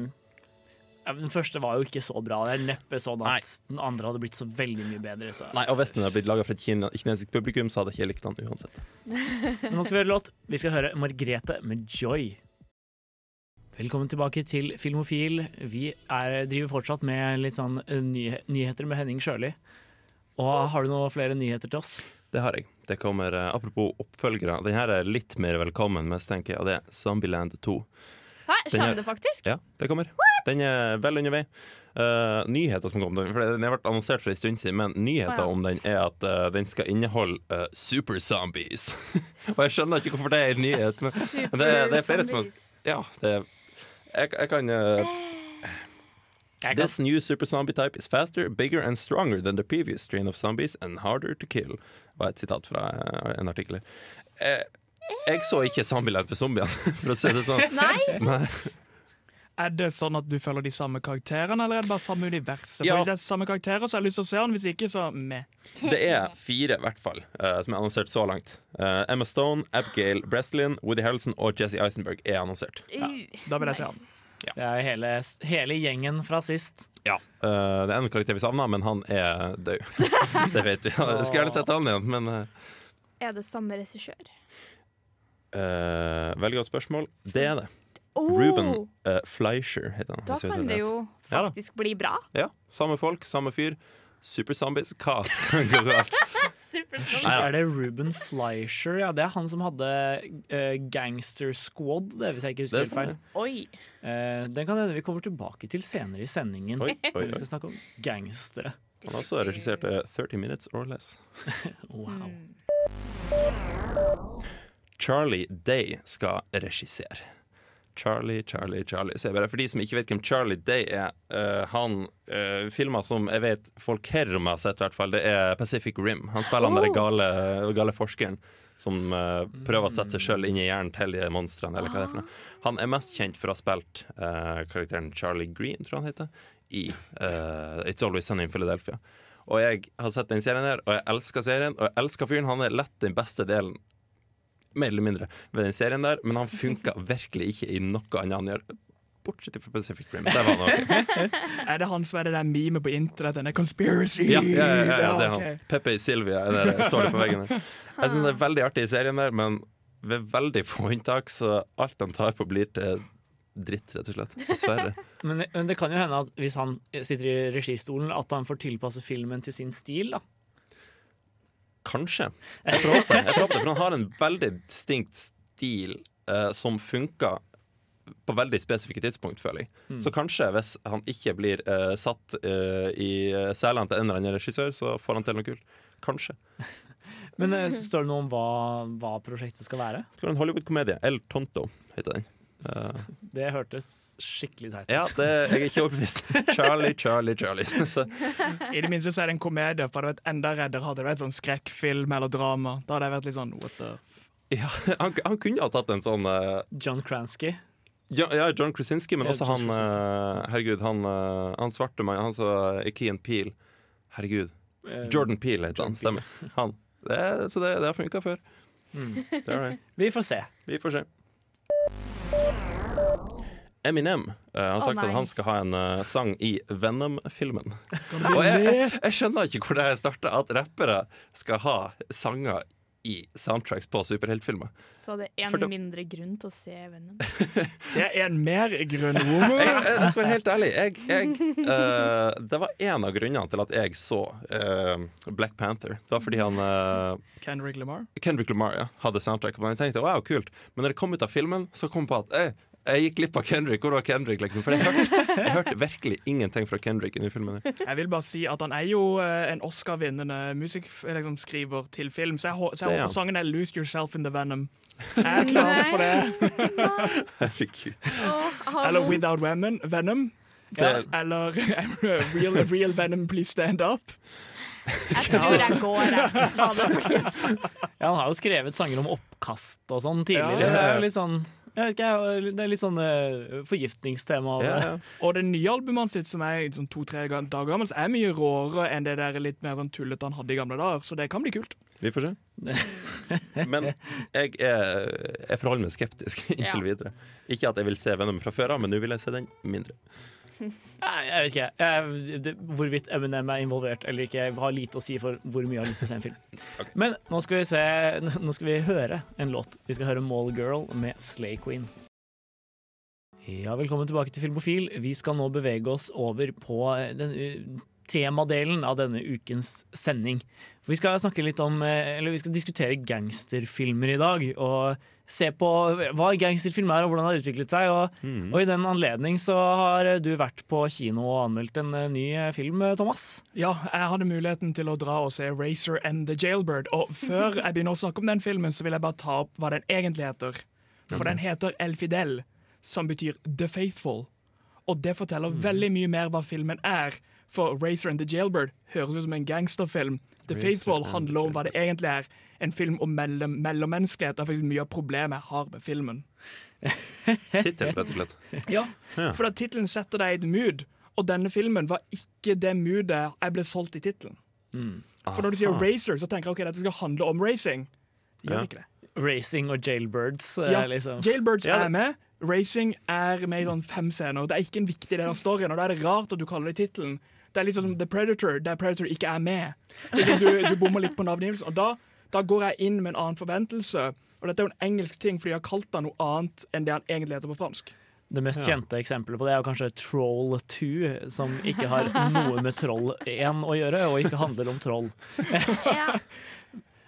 den første var jo ikke så bra. Det er neppe sånn at Nei. den andre hadde blitt så veldig mye bedre. Så. Nei, Og hvis den hadde blitt laga for et kinesisk publikum, så hadde jeg ikke likt den uansett. Men nå skal vi høre låt. Vi skal høre Margrethe med 'Joy'. Velkommen tilbake til Filmofil. Vi er, driver fortsatt med litt sånn eh, nyheter med Henning Sjøli. Og har du noen flere nyheter til oss? Det har jeg. Det kommer, eh, Apropos oppfølgere. Den her er litt mer velkommen, mistenker jeg, og det er Zombieland 2. Hæ, skjønner er- skjer det faktisk? Ja, det kommer. Den er vel under vei. Eh, nyheter som kom, for Den har vært annonsert for en stund siden, men nyheter Å, ja. om den er at uh, den skal inneholde uh, super zombies. Og jeg skjønner ikke hvorfor det er en nyhet, men det, det er flere som har Ja, det er Jeg, jeg kan uh, Jeg This new super zombie type is faster, bigger and stronger than the previous strain of zombies and harder to kill. var et sitat fra eh, en artikkel. Eh, jeg så ikke Zombieland for zombiene, for å si det sånn. Nei, Nei. Er det sånn at du følger de samme karakterene, eller er det bare samme universet? For Ja. Hvis det er samme karakterer, så har jeg lyst til å se den. Hvis ikke, så meh. Det er fire, i hvert fall, uh, som er annonsert så langt. Uh, Emma Stone, Abigail Breslin, Woody Harrelson og Jesse Eisenberg er annonsert. Ja. Da vil jeg se nice. Den. det er hele, hele gjengen fra sist. Ja. Uh, det er en karakter vi savner, men han er død. det vet vi. Jeg skulle gjerne sett han igjen, men uh. Er det samme regissør? Uh, Veldig godt spørsmål. Det er det. Oh, Ruben Fleischer heter han. Da kan det jo Ja faktisk bli bra. Ja, Samme folk, samme fyr. Super zombies. Hva kan gå galt? Er det Ruben Fleischer? Ja, det er han som hadde uh, Gangster Squad, det, hvis jeg ikke husker helt feil. Eh, den kan hende vi kommer tilbake til senere i sendingen. Oi, oi, oi. Vi skal snakke om gangstere. Han har også regissert eh, 30 Minutes or Less. Wow. Charlie Day skal regissere. Charlie, Charlie, Charlie. Så jeg bare, for de som ikke vet hvem Charlie Day er, uh, han uh, filmer som jeg vet folk her om har sett, i hvert fall, det er Pacific Rim. Han spiller han den gale, gale forskeren som uh, prøver å sette seg sjøl inn i hjernen til de monstrene. Eller hva det er for noe. Han er mest kjent for å ha spilt karakteren Charlie Green, tror jeg han heter, i It's Always Sunny in Philadelphia. Og jeg har sett den serien her, og jeg elsker serien, og jeg elsker fyren. Han er lett den beste delen mer eller mindre ved den serien der, men han funka virkelig ikke i noe annet han gjør. Bortsett fra Pacific Rim. Der var han. Er det han som er det der memet på internett? Den er conspiracy! Ja, ja, ja, ja, det er han. han. Pepe Silvia er der, står det på veggen der. Jeg synes det er veldig artig i serien der, men ved veldig få unntak, så alt han tar på, blir til dritt, rett og slett. Dessverre. Men, men det kan jo hende at hvis han sitter i registolen, at han får tilpasse filmen til sin stil. da Kanskje. Jeg får håpe det, for han har en veldig distinkt stil eh, som funker på veldig spesifikke tidspunkt, føler jeg. Mm. Så kanskje hvis han ikke blir eh, satt eh, i selene til en eller annen regissør, så får han til noe kult. Kanskje. Men eh, står det noe om hva, hva prosjektet skal være? Det var en Hollywood-komedie. El Tonto heter den. Det hørtes skikkelig teit ut. ja, det, jeg er ikke overbevist. Charlie, Charlie, Charlie. Så, I det minste så er det en komedie, for det hadde vært enda reddere hadde det vært sånn skrekkfilm eller drama. Da hadde jeg vært litt sånn what the ja, han, han kunne ha tatt en sånn uh, John Kransky. Ja, ja, John Krasinski, men Ja, også John han eh, Herregud, han, eh, han svarte meg, han som er Keen Peel. Herregud. Jordan Peel heter han. Stemmer. Han. Det, så det, det har funka før. Mm. Det det. Vi får se. Vi får se. Eminem uh, har sagt oh, at han skal ha en uh, sang i Venom-filmen. Og jeg, jeg skjønner ikke hvor det starta, at rappere skal ha sanger i soundtracks på superheltfilmer. Så det er én mindre grunn til å se Venom. Det er en mer grunn Jeg, homo. jeg, jeg skal være helt ærlig. Jeg, jeg, uh, det var en av grunnene til at jeg så uh, Black Panther. Det var fordi han uh, Kendrick Lamar. Kendrick Lamar ja, hadde soundtrack. Og jeg tenkte wow, kult Men når det kom ut av filmen, så kom jeg på at jeg gikk glipp av Kendrick. Hvor var Kendrick? Liksom? For jeg hørte, jeg hørte virkelig ingenting fra Kendrick i filmen. Jeg vil bare si at han er jo eh, en Oscar-vinnende musikkskriver liksom, skriver til film, så jeg, så Det jeg er håper han. sangen er 'Lose Yourself in the Venom'. Jeg er klar for det. Herregud. Har Eller 'Without Venom'. Venom. Ja, Eller real, 'Real Venom, Please Stand Up'. Jeg tror jeg går, jeg. Ha det, folkens. Ja, han har jo skrevet sanger om oppkast og sånn tidligere. Ja. Det er jo litt sånn jeg vet ikke, Det er litt sånn uh, forgiftningstema. ja, ja. Og det nye albumet hans sitt, som er sånn to-tre dager gammelt, er mye råere enn det der litt mer sånn tullete han hadde i gamle dager. Så det kan bli kult. Vi får se. Men jeg, er, jeg forholder meg skeptisk inntil Ja. videre. Ikke at jeg vil se Venom fra før av, men nå vil jeg se den mindre. Jeg vet ikke. Jeg, hvorvidt Eminem er involvert eller ikke, har lite å si for hvor mye jeg har lyst til å se en film. Okay. Men nå skal vi se Nå skal vi høre en låt. Vi skal høre Mall Girl med Slay Queen. Ja, velkommen tilbake til Filmofil. Vi skal nå bevege oss over på den uh, temadelen av denne ukens sending. For vi skal snakke litt om eh, Eller vi skal diskutere gangsterfilmer i dag. Og se på hva gangsterfilm er, og hvordan det har utviklet seg. Og Mm. og i den anledning så har du vært på kino og anmeldt en eh, ny eh, film, eh, Thomas. Ja, jeg hadde muligheten til å dra og se Racer and the Jailbird. Og før jeg begynner å snakke om den filmen, så vil jeg bare ta opp hva den egentlig heter. For den heter El Fidel, som betyr The Faithful. Og det forteller veldig mye mer hva filmen er. For Racer and the Jailbird høres ut som en gangsterfilm. The Racer Faithful handler om hva det egentlig er. En film om mellom mellommenneskelighet. Det er faktisk mye av problemet jeg har med filmen. Tittel, rett og slett. Ja, for at tittelen setter deg i et mood, og denne filmen var ikke det moodet jeg ble solgt i tittelen. For når du sier racer, så tenker jeg ok, dette skal handle om racing. Gjør Ja. ikke det. Racing og Jailbirds. eh, Ja, liksom. Jailbirds Ja, er med. Racing er med i sånn fem scener. Det er ikke en viktig del av storyen, og da er det rart at du kaller det tittelen. Det er litt sånn The Predator, der Predator ikke er med. Du, du bommer litt på navngivelsen. Og da, da går jeg inn med en annen forventelse. Og dette er jo en engelsk ting, fordi de har kalt han noe annet enn det han egentlig heter på fransk. Det mest Ja. kjente eksempelet på det er jo kanskje Troll 2, som ikke har noe med Troll 1 å gjøre, og ikke handler om troll. Ja.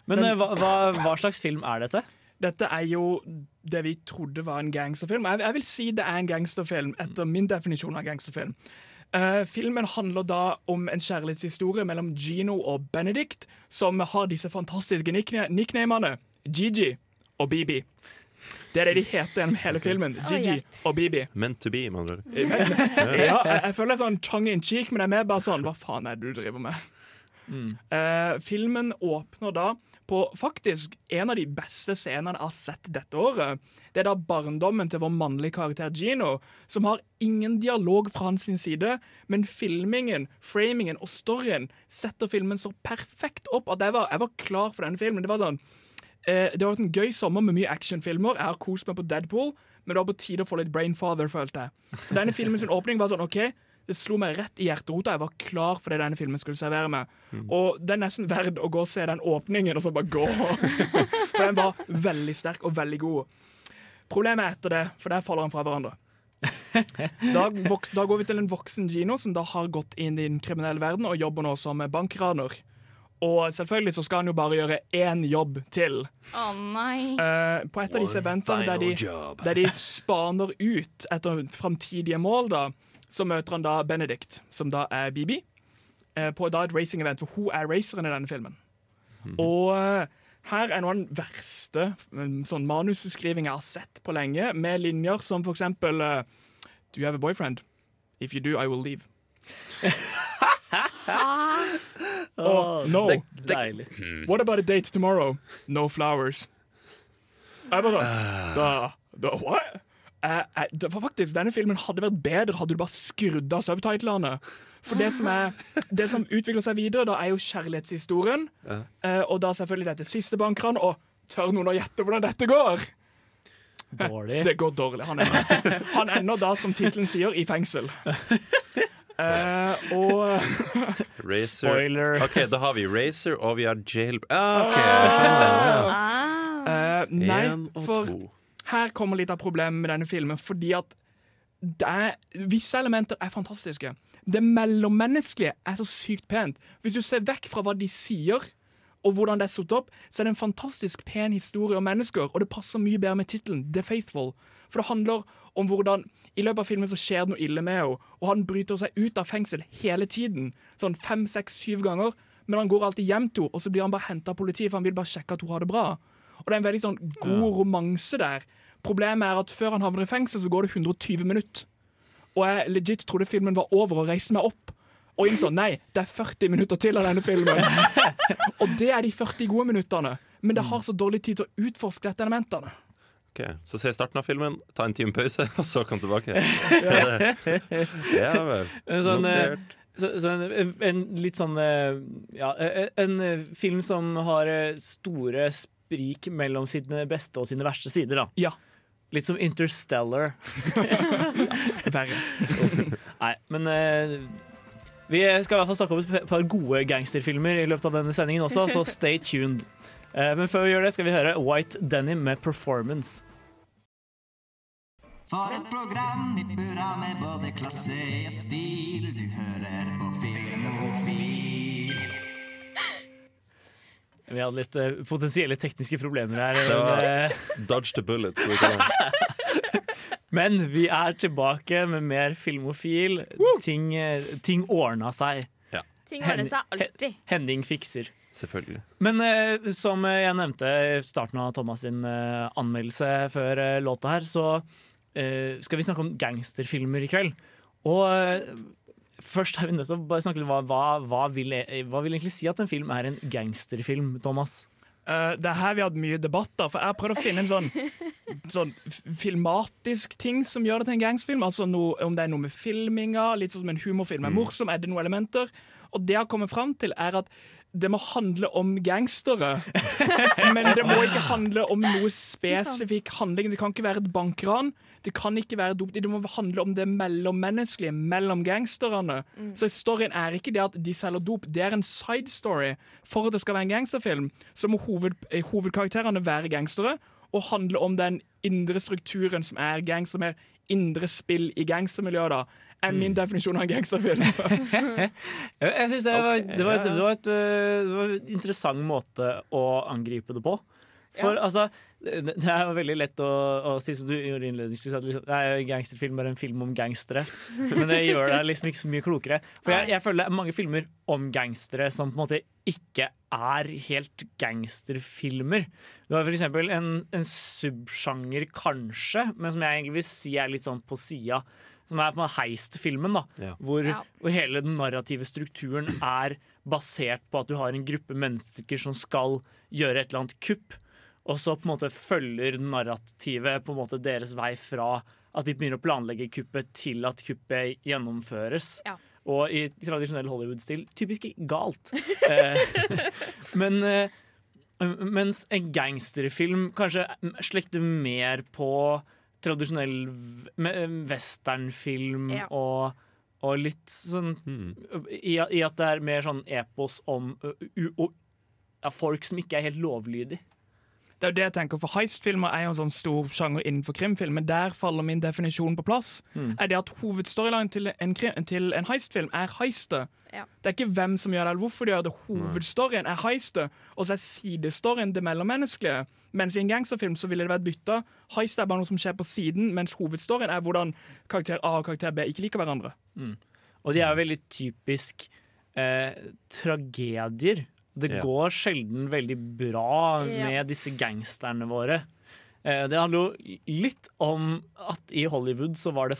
Men eh, hva, hva, hva slags film er dette? Dette er jo det vi trodde var en gangsterfilm. Jeg, jeg vil si det er en gangsterfilm, etter min definisjon av gangsterfilm. Eh, filmen handler da om en kjærlighetshistorie mellom Gino og Benedict, som har disse fantastiske nicknamene Gigi og Bibi. Det er det de heter gjennom hele filmen. Gigi og Bibi. Meant to be, med andre ord. Ja, jeg, jeg føler det er sånn tongue in cheek, men det er mer bare sånn Hva faen er det du driver med? Eh, filmen åpner da på faktisk en av de beste scenene jeg har sett dette året. Det er da barndommen til vår mannlige karakter Gino, som har ingen dialog fra hans side, men filmingen, framingen og storyen setter filmen så perfekt opp at jeg var, jeg var klar for denne filmen. Det var sånn eh, Det var en gøy sommer med mye actionfilmer. Jeg har kost meg på Deadpool, men det var på tide å få litt Brainfather, følte jeg. For denne filmen sin åpning var sånn OK, det slo meg rett i hjerterota. Jeg var klar for det denne filmen skulle servere meg. Og det er nesten verdt å gå og se den åpningen, og så bare gå. For den var veldig sterk og veldig god. Problemet er etter det, for der faller han fra hverandre. Da, da går vi til en voksen Gino som da har gått inn i den kriminelle verden og jobber nå som bankraner. Og selvfølgelig så skal han jo bare gjøre én jobb til. Å nei. uh, på et av disse eventene der de, der de spaner ut etter framtidige mål, da, så møter han da Benedict, som da er Bibi, eh, på da et racing-event, for hun er raceren i denne filmen. Og eh, her er noe av den verste mm, sånn manusskrivinga jeg har sett på lenge, med linjer som for eksempel eh, Do you have a boyfriend? If you do, I will leave. oh, no. det, deilig. What about a date tomorrow? No flowers. Jeg bare sånn da, da, What? Eh, eh, det var faktisk, Denne filmen hadde vært bedre hadde du bare skrudd av subtitlene. For det som, er, det som utvikler seg videre, da er jo kjærlighetshistorien. Eh, og da selvfølgelig dette siste bankran. Og tør noen å gjette hvordan dette går? Dårlig. Det går dårlig. Han ender, han ender da, som tittelen sier, i fengsel. Uh, og Spoiler. OK, da har vi Racer, og vi har Jail... Ah, ok, jeg skjønner. Ah. eh, Nei, og for to. Her kommer litt av problemet med denne filmen, fordi at er, visse elementer er fantastiske. Det mellommenneskelige er så sykt pent. Hvis du ser vekk fra hva de sier, og hvordan det er satt opp, så er det en fantastisk pen historie om mennesker, og det passer mye bedre med tittelen The Faithful. For det handler om hvordan i løpet av filmen så skjer det noe ille med henne, og han bryter seg ut av fengsel hele tiden. Sånn fem, seks, syv ganger. Men han går alltid hjem til henne, og så blir han bare henta av politiet, for han vil bare sjekke at hun har det bra. Og det er en veldig sånn god romanse der. Problemet er at før han havner i fengsel, så går det 120 minutter. Og jeg legit trodde filmen var over og reiste meg opp. Og innså nei, det er 40 minutter til av denne filmen. og det er de 40 gode minuttene. Men det har så dårlig tid til å utforske dette elementene. Ok, Så se starten av filmen, ta en time pause, og så kom tilbake. ja vel. Sånn, eh, så, så en, en litt sånn eh, Ja, eh, en film som har store sprik mellom sine beste og sine verste sider, da. Ja. Litt som Interstellar. Verre. Nei, men eh, vi skal i hvert fall snakke om et par gode gangsterfilmer i løpet av denne sendingen også, så stay tuned. Eh, men før vi gjør det, skal vi høre White Denim med 'Performance'. For et program i burra med både klasse og stil. Du hører på Filmofil. Vi hadde litt uh, potensielle tekniske problemer her. Var- Men, eh, Dodge the bullet. men vi er tilbake med mer filmofil. Ting, eh, ting ordna seg. Ting ordna seg alltid. Henning fikser. Selvfølgelig. Men uh, som jeg nevnte i starten av Thomas sin uh, anmeldelse før låta her, så eh, skal vi snakke om gangsterfilmer i kveld. Og først er vi nødt til å bare snakke litt hva, hva, hva, vil, eh, hva vil egentlig si at en film er en gangsterfilm, Thomas? Uh, det er her vi har hatt mye debatter, for jeg har prøvd å finne en sånn, sånn filmatisk ting som gjør det til en gangsterfilm. Altså noe, om det er noe med filminga, litt sånn som en humorfilm er morsom, er det noen elementer? Og det jeg har kommet fram til, er at det må handle om gangstere. Men det må ikke handle om noe spesifikk handling. Det kan ikke være et bankran. Det kan ikke være dop. Det må handle om det mellommenneskelige mellom gangsterne. Så storyen er ikke det at de selger dop, det er en side story. For at det skal være en gangsterfilm, så må hoved, eh, hovedkarakterene være gangstere og handle om den indre strukturen som er gangster, mer indre spill i gangstermiljøet, da. Er min definisjon av en gangsterfilm. Jeg, synes det, var, det, var et, det, var et, øh, det var en interessant måte å angripe det på. For altså det er jo veldig lett å, å si som du gjorde innledningsvis, at liksom, nei, gangsterfilm er en film om gangstere. Men det gjør deg liksom ikke så mye klokere. For jeg, jeg føler det er mange filmer om gangstere som på en måte ikke er helt gangsterfilmer. Du har eksempel en, en subsjanger, kanskje, men som jeg egentlig vil si er litt sånn på sida. Som er på heist-filmen, da. Ja. Hvor, Ja. hvor hele den narrative strukturen er basert på at du har en gruppe mennesker som skal gjøre et eller annet kupp. Og så på en måte følger narrativet på en måte deres vei fra at de begynner å planlegge kuppet, til at kuppet gjennomføres. Ja. Og i tradisjonell Hollywood-stil typisk galt. eh, men eh, mens en gangsterfilm kanskje slekter mer på tradisjonell me- westernfilm Ja. og, og litt sånn mm. i, I at det er mer sånn epos om u, u, ja, folk som ikke er helt lovlydige. Det er jo det jeg tenker, for Heistfilmer er jo en sånn stor sjanger innenfor krimfilm, men der faller min definisjon på plass. Mm. Er det at Hovedstoryline til en, til en heistfilm er heistet. Ja. Det er ikke hvem som gjør det, eller hvorfor de gjør det. Hovedstoryen er heistet, og så er sidestoryen det mellommenneskelige. Mens i en gangsterfilm så ville det vært bytta. Heist er bare noe som skjer på siden, mens hovedstoryen er hvordan karakter A og karakter B ikke liker hverandre. Og de er jo veldig typisk eh, tragedier. Det Ja. går sjelden veldig bra Ja. med disse gangsterne våre. Eh, det handler jo litt om at i Hollywood så var det,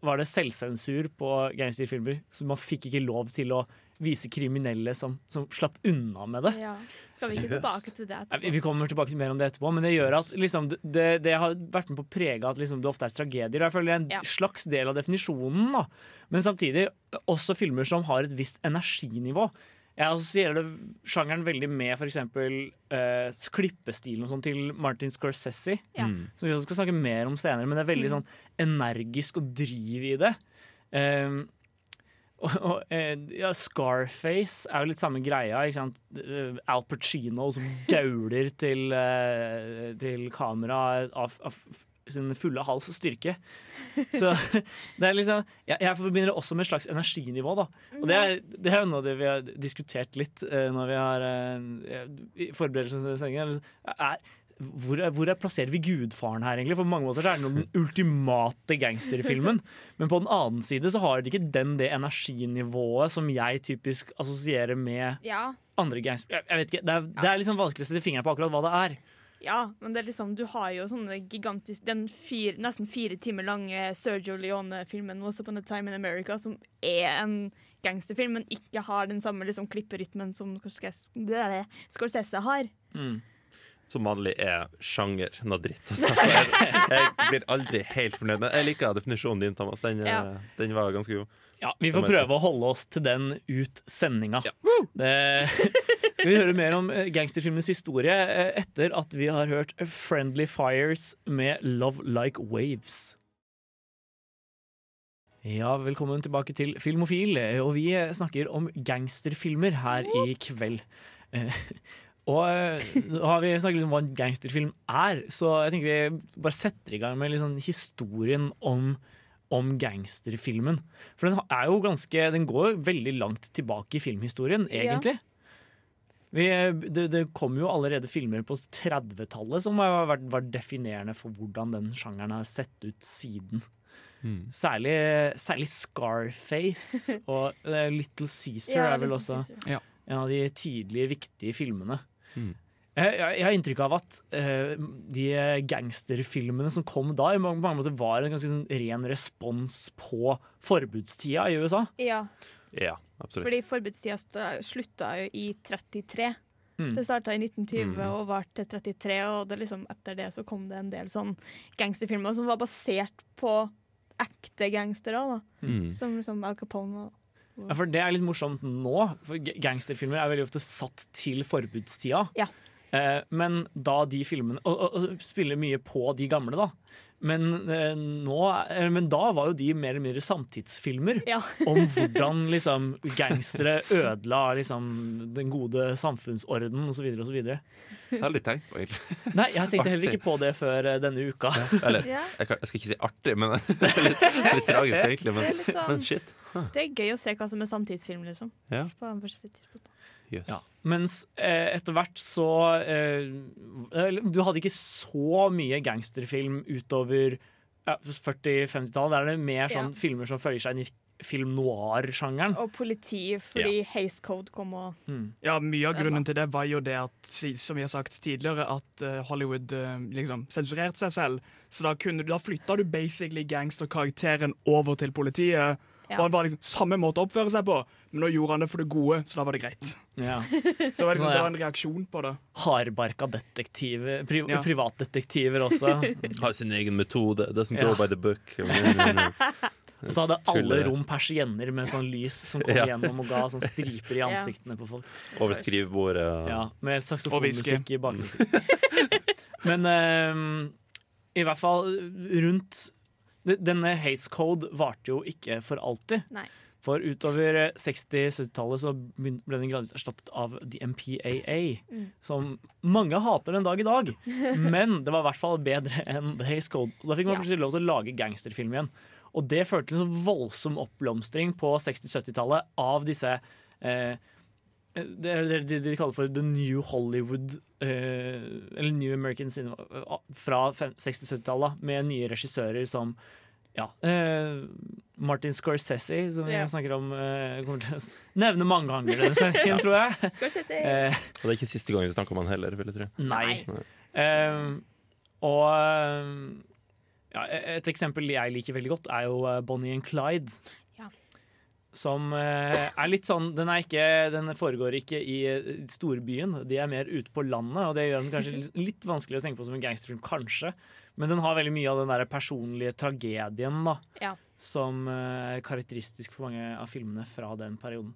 var det selvsensur på gangsterfilmer. Så man fikk ikke lov til å vise kriminelle som, som slapp unna med det. Ja. Skal vi ikke tilbake til det etterpå? Vi kommer tilbake til mer om det etterpå, men det gjør at liksom, det- det, det har vært med på å prege at liksom, det ofte er tragedier. Jeg føler det er en Ja. slags del av definisjonen, da. men samtidig også filmer som har et visst energinivå. Jeg assosierer det sjangeren veldig med f.eks. Uh, klippestilen og sånn til Martin Scorsese, Ja. Mm. som vi også skal snakke mer om senere, men det er veldig sånn energisk og driv i det. Um, og, og, eh, ja, Scarface er jo litt samme greia. Ikke sant? Eh, Al Pacino som gauler til, eh, til kamera av, av sin fulle hals styrke. Så det er liksom Jeg, jeg forbinder det også med et slags energinivå, da. Og det er, det er jo noe av det vi har diskutert litt uh, når vi har uh, forberedelser til sendingen. Er, hvor, hvor er, plasserer vi gudfaren her, egentlig? For mange måter er det den ultimate gangsterfilmen. Men på den annen side så har de ikke den det energinivået som jeg typisk assosierer med Ja. andre gangster... Jeg, jeg vet ikke, det er, det er liksom vanskelig å sette fingeren på akkurat hva det er. Ja, men det er liksom, du har jo sånne gigantiske Den fire, nesten fire timer lange Sergio Leone-filmen Once Upon a Time in America, som er en gangsterfilm, men ikke har den samme liksom, klipperytmen som Scorsese har. Mm. Som vanlig er sjanger noe dritt. Altså. Jeg, jeg blir aldri helt fornøyd. Men jeg liker definisjonen din, Thomas. Den, eh, Ja. den var ganske god. Ja, Vi får prøve å holde oss til den ut sendinga. Ja. skal vi høre mer om eh, gangsterfilmens historie eh, etter at vi har hørt Friendly Fires med Love Like Waves. Ja, velkommen tilbake til Filmofil, eh, og vi snakker om gangsterfilmer her i kveld. Og nå har vi snakket om hva en gangsterfilm er, så jeg tenker vi bare setter i gang med litt sånn historien om om gangsterfilmen. For den er jo ganske Den går veldig langt tilbake i filmhistorien, Ja. egentlig. Vi, det, det kom jo allerede filmer på 30-tallet som har vært, vært definerende for hvordan den sjangeren har sett ut siden. Mm. Særlig, særlig Scarface og eh, Little Caesar Ja, er vel også Caesar. en av de tidlige, viktige filmene. Mm. Jeg, jeg, har inntrykk av at uh, de gangsterfilmene som kom da, i mange, mange måter var en ganske sånn ren respons på forbudstida i USA. Ja, Ja, absolutt. fordi forbudstida slutta jo i 33. Mm. Det starta i 1920 Mm. og varte til 33, og det liksom, etter det så kom det en del sånn gangsterfilmer som var basert på ekte gangstere. da. Mm. Som liksom Al Capone og Ja, for det er litt morsomt nå, for gangsterfilmer er veldig ofte satt til forbudstida. Ja. Eh, men da de filmene og, og, og spiller mye på de gamle, da. Men, eh, nå, eh, men da var jo de mer eller mindre samtidsfilmer Ja. om hvordan liksom, gangstere ødela liksom, den gode samfunnsorden osv. osv. Det har jeg litt tenkt på, egentlig. Nei, jeg tenkte heller ikke på det før denne uka. Eller, Ja. jeg, kan, jeg skal ikke si artig, men det er litt, litt tragisk, egentlig. Det er Men, litt sånn men shit. Det er gøy å se hva som er samtidsfilm, liksom. Ja. På en Jøss. Ja. Mens eh, etter hvert så eh, Du hadde ikke så mye gangsterfilm utover ja, 40-50-tallet. Der er det mer sånn Ja. filmer som følger seg inn i film noir-sjangeren. Og politi, fordi Haze Code kom og Mm. Ja, Mye av grunnen til det var jo det at, som vi har sagt tidligere, at eh, Hollywood eh, liksom sensurerte seg selv. Så da, kunne, da flytta du basically gangsterkarakteren over til politiet. Og han var liksom samme måte å oppføre seg på, men nå gjorde han det for det gode, så da var det greit. Ja. Så det var, liksom, Sånn, ja. det var en reaksjon på det. Hardbarka detektiver, pri Ja. privatdetektiver også. Har sin egen metode. Doesn't Ja. go by the book. Og så hadde alle rom persienner med sånn lys som kom Ja. gjennom og ga sånn striper i ansiktene på folk. Over skrivebordet. Ja, med saksofonmusikk i bakgrunnen. Men um, i hvert fall rundt Denne Haze Code varte jo ikke for alltid. Nei. For utover eh, 60-70-tallet så ble den gradvis erstattet av The MPAA, Mm. som mange hater den dag i dag. Men det var i hvert fall bedre enn The Haze Code. Så da fikk man Ja. lov til å lage gangsterfilm igjen. Og det førte til en sånn voldsom oppblomstring på 60-70-tallet av disse eh, det er det de, de kaller for The New Hollywood eh, Eller New American Cinema eh, fra 60-70-tallet, med nye regissører som ja, eh, Martin Scorsese, som vi jeg snakker om eh, kommer til å nevne mange ganger denne sendingen, tror jeg. Scorsese. Eh, Og det er ikke siste gang vi snakker om han heller, vil jeg tro. nei. Nei. Eh, og eh, ja, et eksempel jeg liker veldig godt, er jo eh, Bonnie and Clyde. Som eh, er litt sånn den, er ikke, den foregår ikke i eh, storbyen, de er mer ute på landet. Og det gjør den kanskje litt, litt vanskelig å tenke på som en gangsterfilm, kanskje. Men den har veldig mye av den der personlige tragedien da, Ja. som eh, er karakteristisk for mange av filmene fra den perioden.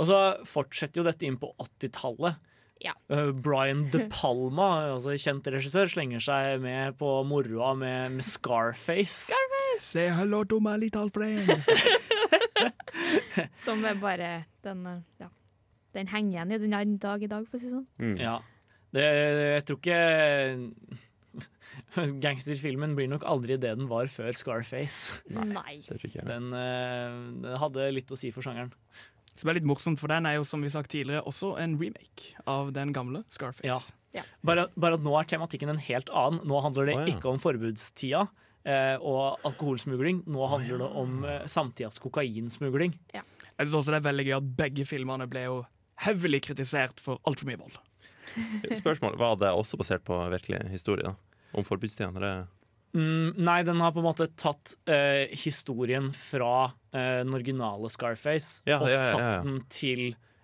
Og så fortsetter jo dette inn på 80-tallet. Ja. Eh, Brian De Palma, altså kjent regissør, slenger seg med på moroa med, med Scarface. Say hello to my little friend. Som er bare den eh, Ja. Den henger igjen i den dag i dag, for å si det sånn. Mm. Ja. Det, jeg tror ikke Gangsterfilmen blir nok aldri det den var før Scarface. Nei. Det tror ikke jeg. Den, eh, den hadde litt å si for sjangeren. Som er litt morsomt, for den er jo som vi sagt tidligere også en remake av den gamle Scarface. Ja. Bare, bare at nå er tematikken en helt annen. Nå handler det oh, ja. ikke om forbudstida eh, og alkoholsmugling. Nå handler det om eh, samtidas kokainsmugling. Jeg synes også det er veldig gøy at begge filmene ble jo hevelig kritisert for altfor mye vold. Spørsmål, Var det også basert på virkelig historie? da? Om forbudstida? Mm, nei, den har på en måte tatt eh, historien fra eh, den originale Scarface Ja, og ja, ja, ja. satt den til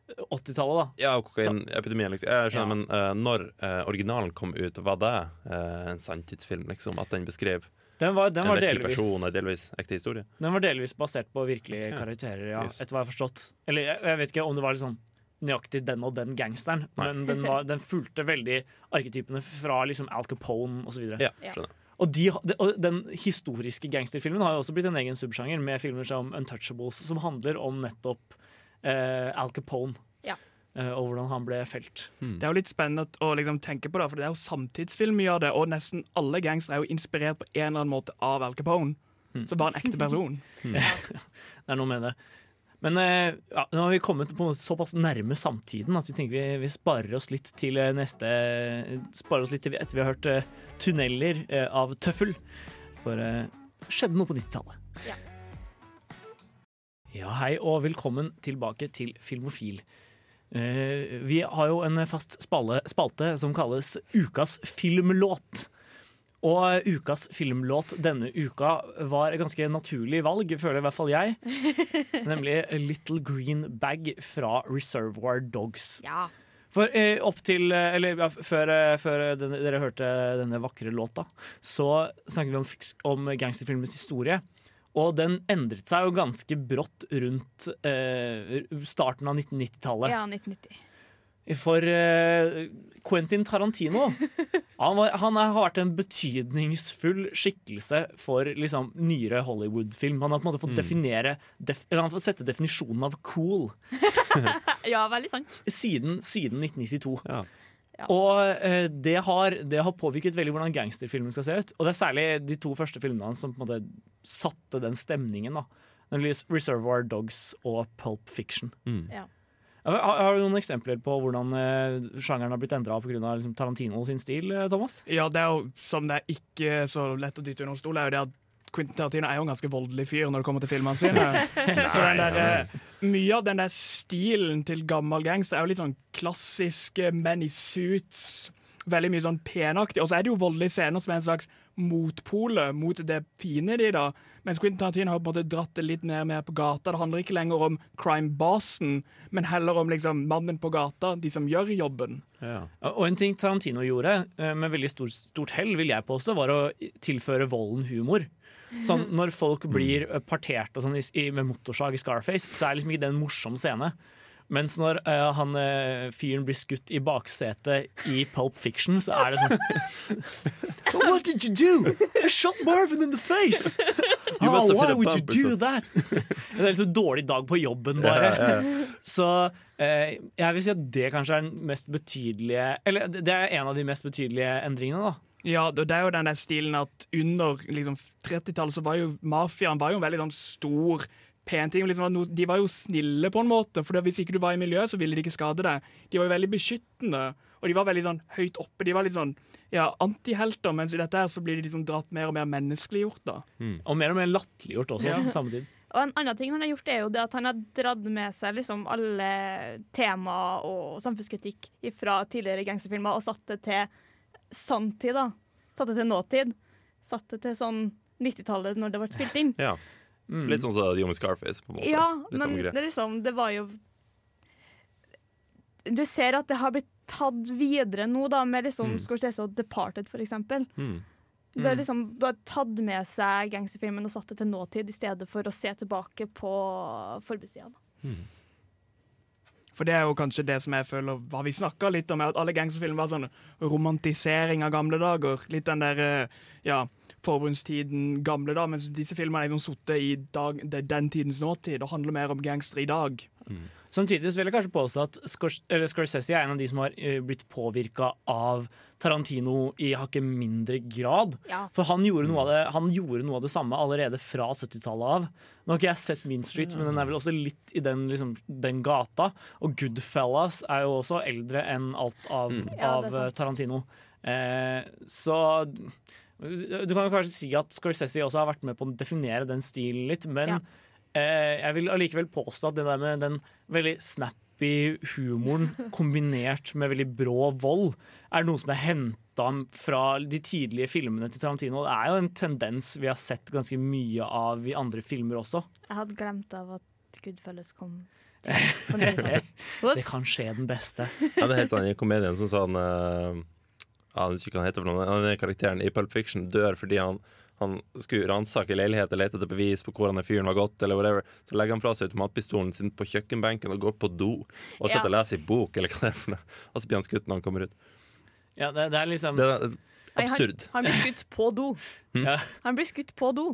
80-tallet. da. Ja, og kokainepidemien, liksom. Jeg skjønner, Ja. men eh, når eh, originalen kom ut, var det eh, en sanntidsfilm? liksom? At den beskrev Den var, den en var, virkelig delvis, person og delvis ekte historie? den var delvis basert på virkelige okay. karakterer, ja, Yes. etter hva jeg har forstått. Eller jeg, jeg vet ikke om det var liksom nøyaktig den og den gangsteren, Nei. men den, var, den fulgte veldig arketypene fra liksom Al Capone osv. Ja. skjønner. Og, de, og den historiske gangsterfilmen har jo også blitt en egen subsjanger, med filmer som Untouchables, som handler om nettopp eh, Al Capone. Ja. eh, og hvordan han ble felt. Det er jo litt spennende å liksom tenke på det, for det er jo samtidsfilm mye av det, og nesten alle gangstere er jo inspirert på en eller annen måte av Al Capone. Mm. Så bare en ekte person. Det er noe med det. Men eh, ja, nå har vi kommet på såpass nærme samtiden at vi tenker vi, vi sparer oss litt til eh, neste Sparer oss litt til etter vi har hørt eh, 'Tunneler' eh, av Tøffel. For eh, det skjedde noe på 90-tallet. Ja. Ja, hei og velkommen tilbake til Filmofil. Eh, vi har jo en fast spalte, spalte som kalles Ukas filmlåt. Og ukas filmlåt denne uka var et ganske naturlig valg, føler i hvert fall jeg. Nemlig Little Green Bag fra Reservoir Dogs. Ja. For eh, opp til eh, Eller ja, før, eh, før den, dere hørte denne vakre låta, så snakket vi om, om gangsterfilmens historie. Og den endret seg jo ganske brått rundt eh, starten av 1990-tallet. ja, 1990. For eh, Quentin Tarantino han, var, han er- har vært en betydningsfull skikkelse for liksom, nyere Hollywood-film. Han har på en måte fått definere def, eller han har fått sette definisjonen av cool Ja, veldig sant. siden, siden 1992. Ja. Ja. Og eh, det, har, det har påvirket veldig hvordan gangsterfilmen skal se ut. Og det er særlig de to første filmene hans som på en måte satte den stemningen. da Nemlig Reservoir Dogs og Pulp Fiction. Mm. Ja. Har, har du noen eksempler på hvordan eh, sjangeren har blitt endra pga. Liksom, Tarantino sin stil, eh, Thomas? Ja, det er jo som det er ikke så lett å dytte under stol, er jo det at Quentin Tarantino er jo en ganske voldelig fyr når det kommer til filmene sine. så den der, eh, mye av den der stilen til gammel gangs er jo litt sånn klassiske men i suits. Veldig mye sånn penaktig. Og så er det jo voldelige scener som er en slags motpole mot det fine de, da. Mens Quentin Tarantino har på en måte dratt det litt ned mer på gata. Det handler ikke lenger om crime-basen, men heller om liksom mannen på gata, de som gjør jobben. Ja. Og en ting Tarantino gjorde eh, med veldig stort, stort hell, vil jeg påstå, var å tilføre volden humor. Sånn, når folk blir eh, partert og sånn i, med motorsag i Scarface, så er liksom ikke det en morsom scene. Mens når uh, han eh, fyren blir skutt i baksetet i Pulp Fiction, så er det sånn What did you do? I shot Marvin in the face! Oh, why would you do that? det er liksom en dårlig dag på jobben, bare. Så eh, jeg vil si at det kanskje er den mest betydelige Eller det er en av de mest betydelige endringene, da. Ja, det det er jo den der stilen at under liksom, 30-tallet så var jo mafiaen var jo en veldig sånn stor, pen ting. Liksom, no- de var jo snille på en måte, for hvis ikke du var i miljøet, så ville de ikke skade deg. De var jo veldig beskyttende, og de var veldig sånn høyt oppe. De var litt sånn ja, antihelter, mens i dette her så blir de liksom dratt mer og mer menneskeliggjort. da. Og mer og mer latterliggjort også, Ja. tid. Og en annen ting han har gjort, er jo det at han har dratt med seg liksom alle temaer og samfunnskritikk fra tidligere gangsterfilmer og satt det til sanntid. da. Satt det til nåtid. Satt det til sånn 90-tallet, når det ble spilt inn. Ja. Mm. Litt sånn som de Young Scarface. på en måte. Ja, Litt men det, er liksom, det var jo Du ser at det har blitt tatt videre nå, da, med liksom Mm. Scorsese og Departed, for eksempel. Mm. Det er liksom, du har tatt med seg gangsterfilmen og satt det til nåtid, i stedet for å se tilbake på forbudstida. da. For det er jo kanskje det som jeg føler hva vi snakka litt om, er at alle gangsterfilmer var sånn romantisering av gamle dager. Litt den der eh, ja, forbundstiden gamle da, mens disse filmene er liksom sittet i dag, den tidens nåtid og handler mer om gangstere i dag. Samtidig vil jeg kanskje påstå at Scors Scorsese er en av de som har eh, blitt påvirka av Tarantino i hakket mindre grad. Ja. For han gjorde, det, han gjorde noe av det samme allerede fra 70-tallet av. Nå har ikke jeg sett Mean Street, men den er vel også litt i den, liksom, den gata. Og Goodfellas er jo også eldre enn alt av, mm. av er. Tarantino. Eh, så du kan jo kanskje si at Scorsese også har vært med på å definere den stilen litt, men Ja. eh, jeg vil allikevel påstå at det der med den veldig snappy humoren kombinert med veldig brå vold, er noe som er henta fra de tidlige filmene til Tarantino. Det er jo en tendens vi har sett ganske mye av i andre filmer også. Jeg hadde glemt av at Goodfellas kom. til- Det, det kan skje den beste. Ja, det er helt sånn, I komedien som sa han uh, Jeg vet ikke hva han heter for noe. Han er karakteren i Pulp Fiction dør fordi han han skulle ransake leiligheten og lete etter bevis på hvor han er fyren var gått. eller whatever Så legger han fra seg automatpistolen sin på kjøkkenbenken og går på do. Og sitter og leser i bok, eller hva det er for noe. Og så blir han skutt når han kommer ut. Ja, det, det er liksom Det er Nei, absurd. Han, han blir skutt på do. Ja. Han blir skutt på do.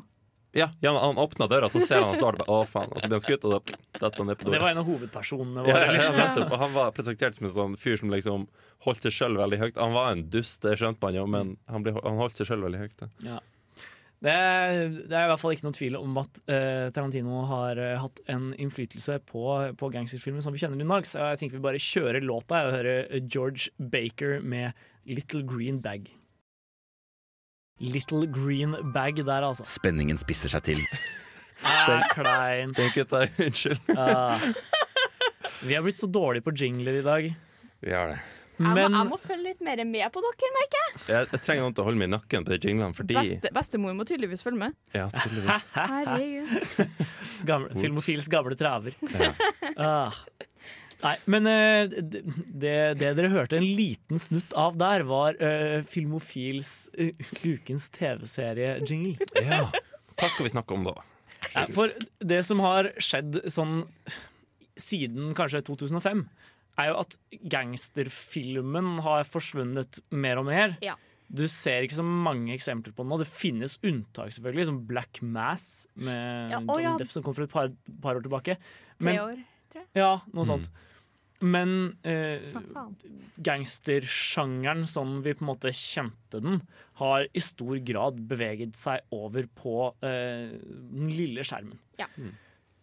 Ja, ja Han åpna døra, så ser han han står der. Å, faen. Og så blir han skutt, og da detter han ned på Det var en av hovedpersonene våre. ja, Liksom. nettopp. Og han var presentert som en sånn fyr som liksom holdt seg sjøl veldig høyt. Han var en dust, det skjønte man jo, men han, ble, han holdt seg sjøl veldig høyt. Ja. Det, er, det er i hvert fall ikke noen tvil om at uh, Tarantino har uh, hatt en innflytelse på, på gangsterfilmen som vi kjenner i dag. Så jeg tenker vi bare kjører låta og hører George Baker med 'Little Green Bag'. Little Green Bag der, altså. Spenningen spisser seg til. Er klein. Den gutta, unnskyld. uh, Vi har blitt så dårlige på jingler i dag. Vi har det. Jeg, må, jeg må følge litt mer med på dere, merker jeg. Jeg, trenger noen til å holde meg i nakken på de jinglene, fordi Beste, bestemor må tydeligvis følge med. Ja, tydeligvis. Herregud. gamle, Filmofils gamle traver. Ja. Ah. Nei, men uh, det, det, det dere hørte en liten snutt av der, var uh, Filmofils uh, ukens TV-serie-jingle. ja. Hva skal vi snakke om da? Ja, for det som har skjedd sånn siden kanskje 2005, er jo at gangsterfilmen har forsvunnet mer og mer. Ja. Du ser ikke så mange eksempler på den nå. Det finnes unntak, selvfølgelig, som Black Mass med Ja, John ja. Depp som kom for et par, par år tilbake. Tre tror jeg ja, noe Mm. sånt. Men eh, gangstersjangeren, sånn vi på en måte kjente den, har i stor grad beveget seg over på eh, den lille skjermen. Ja.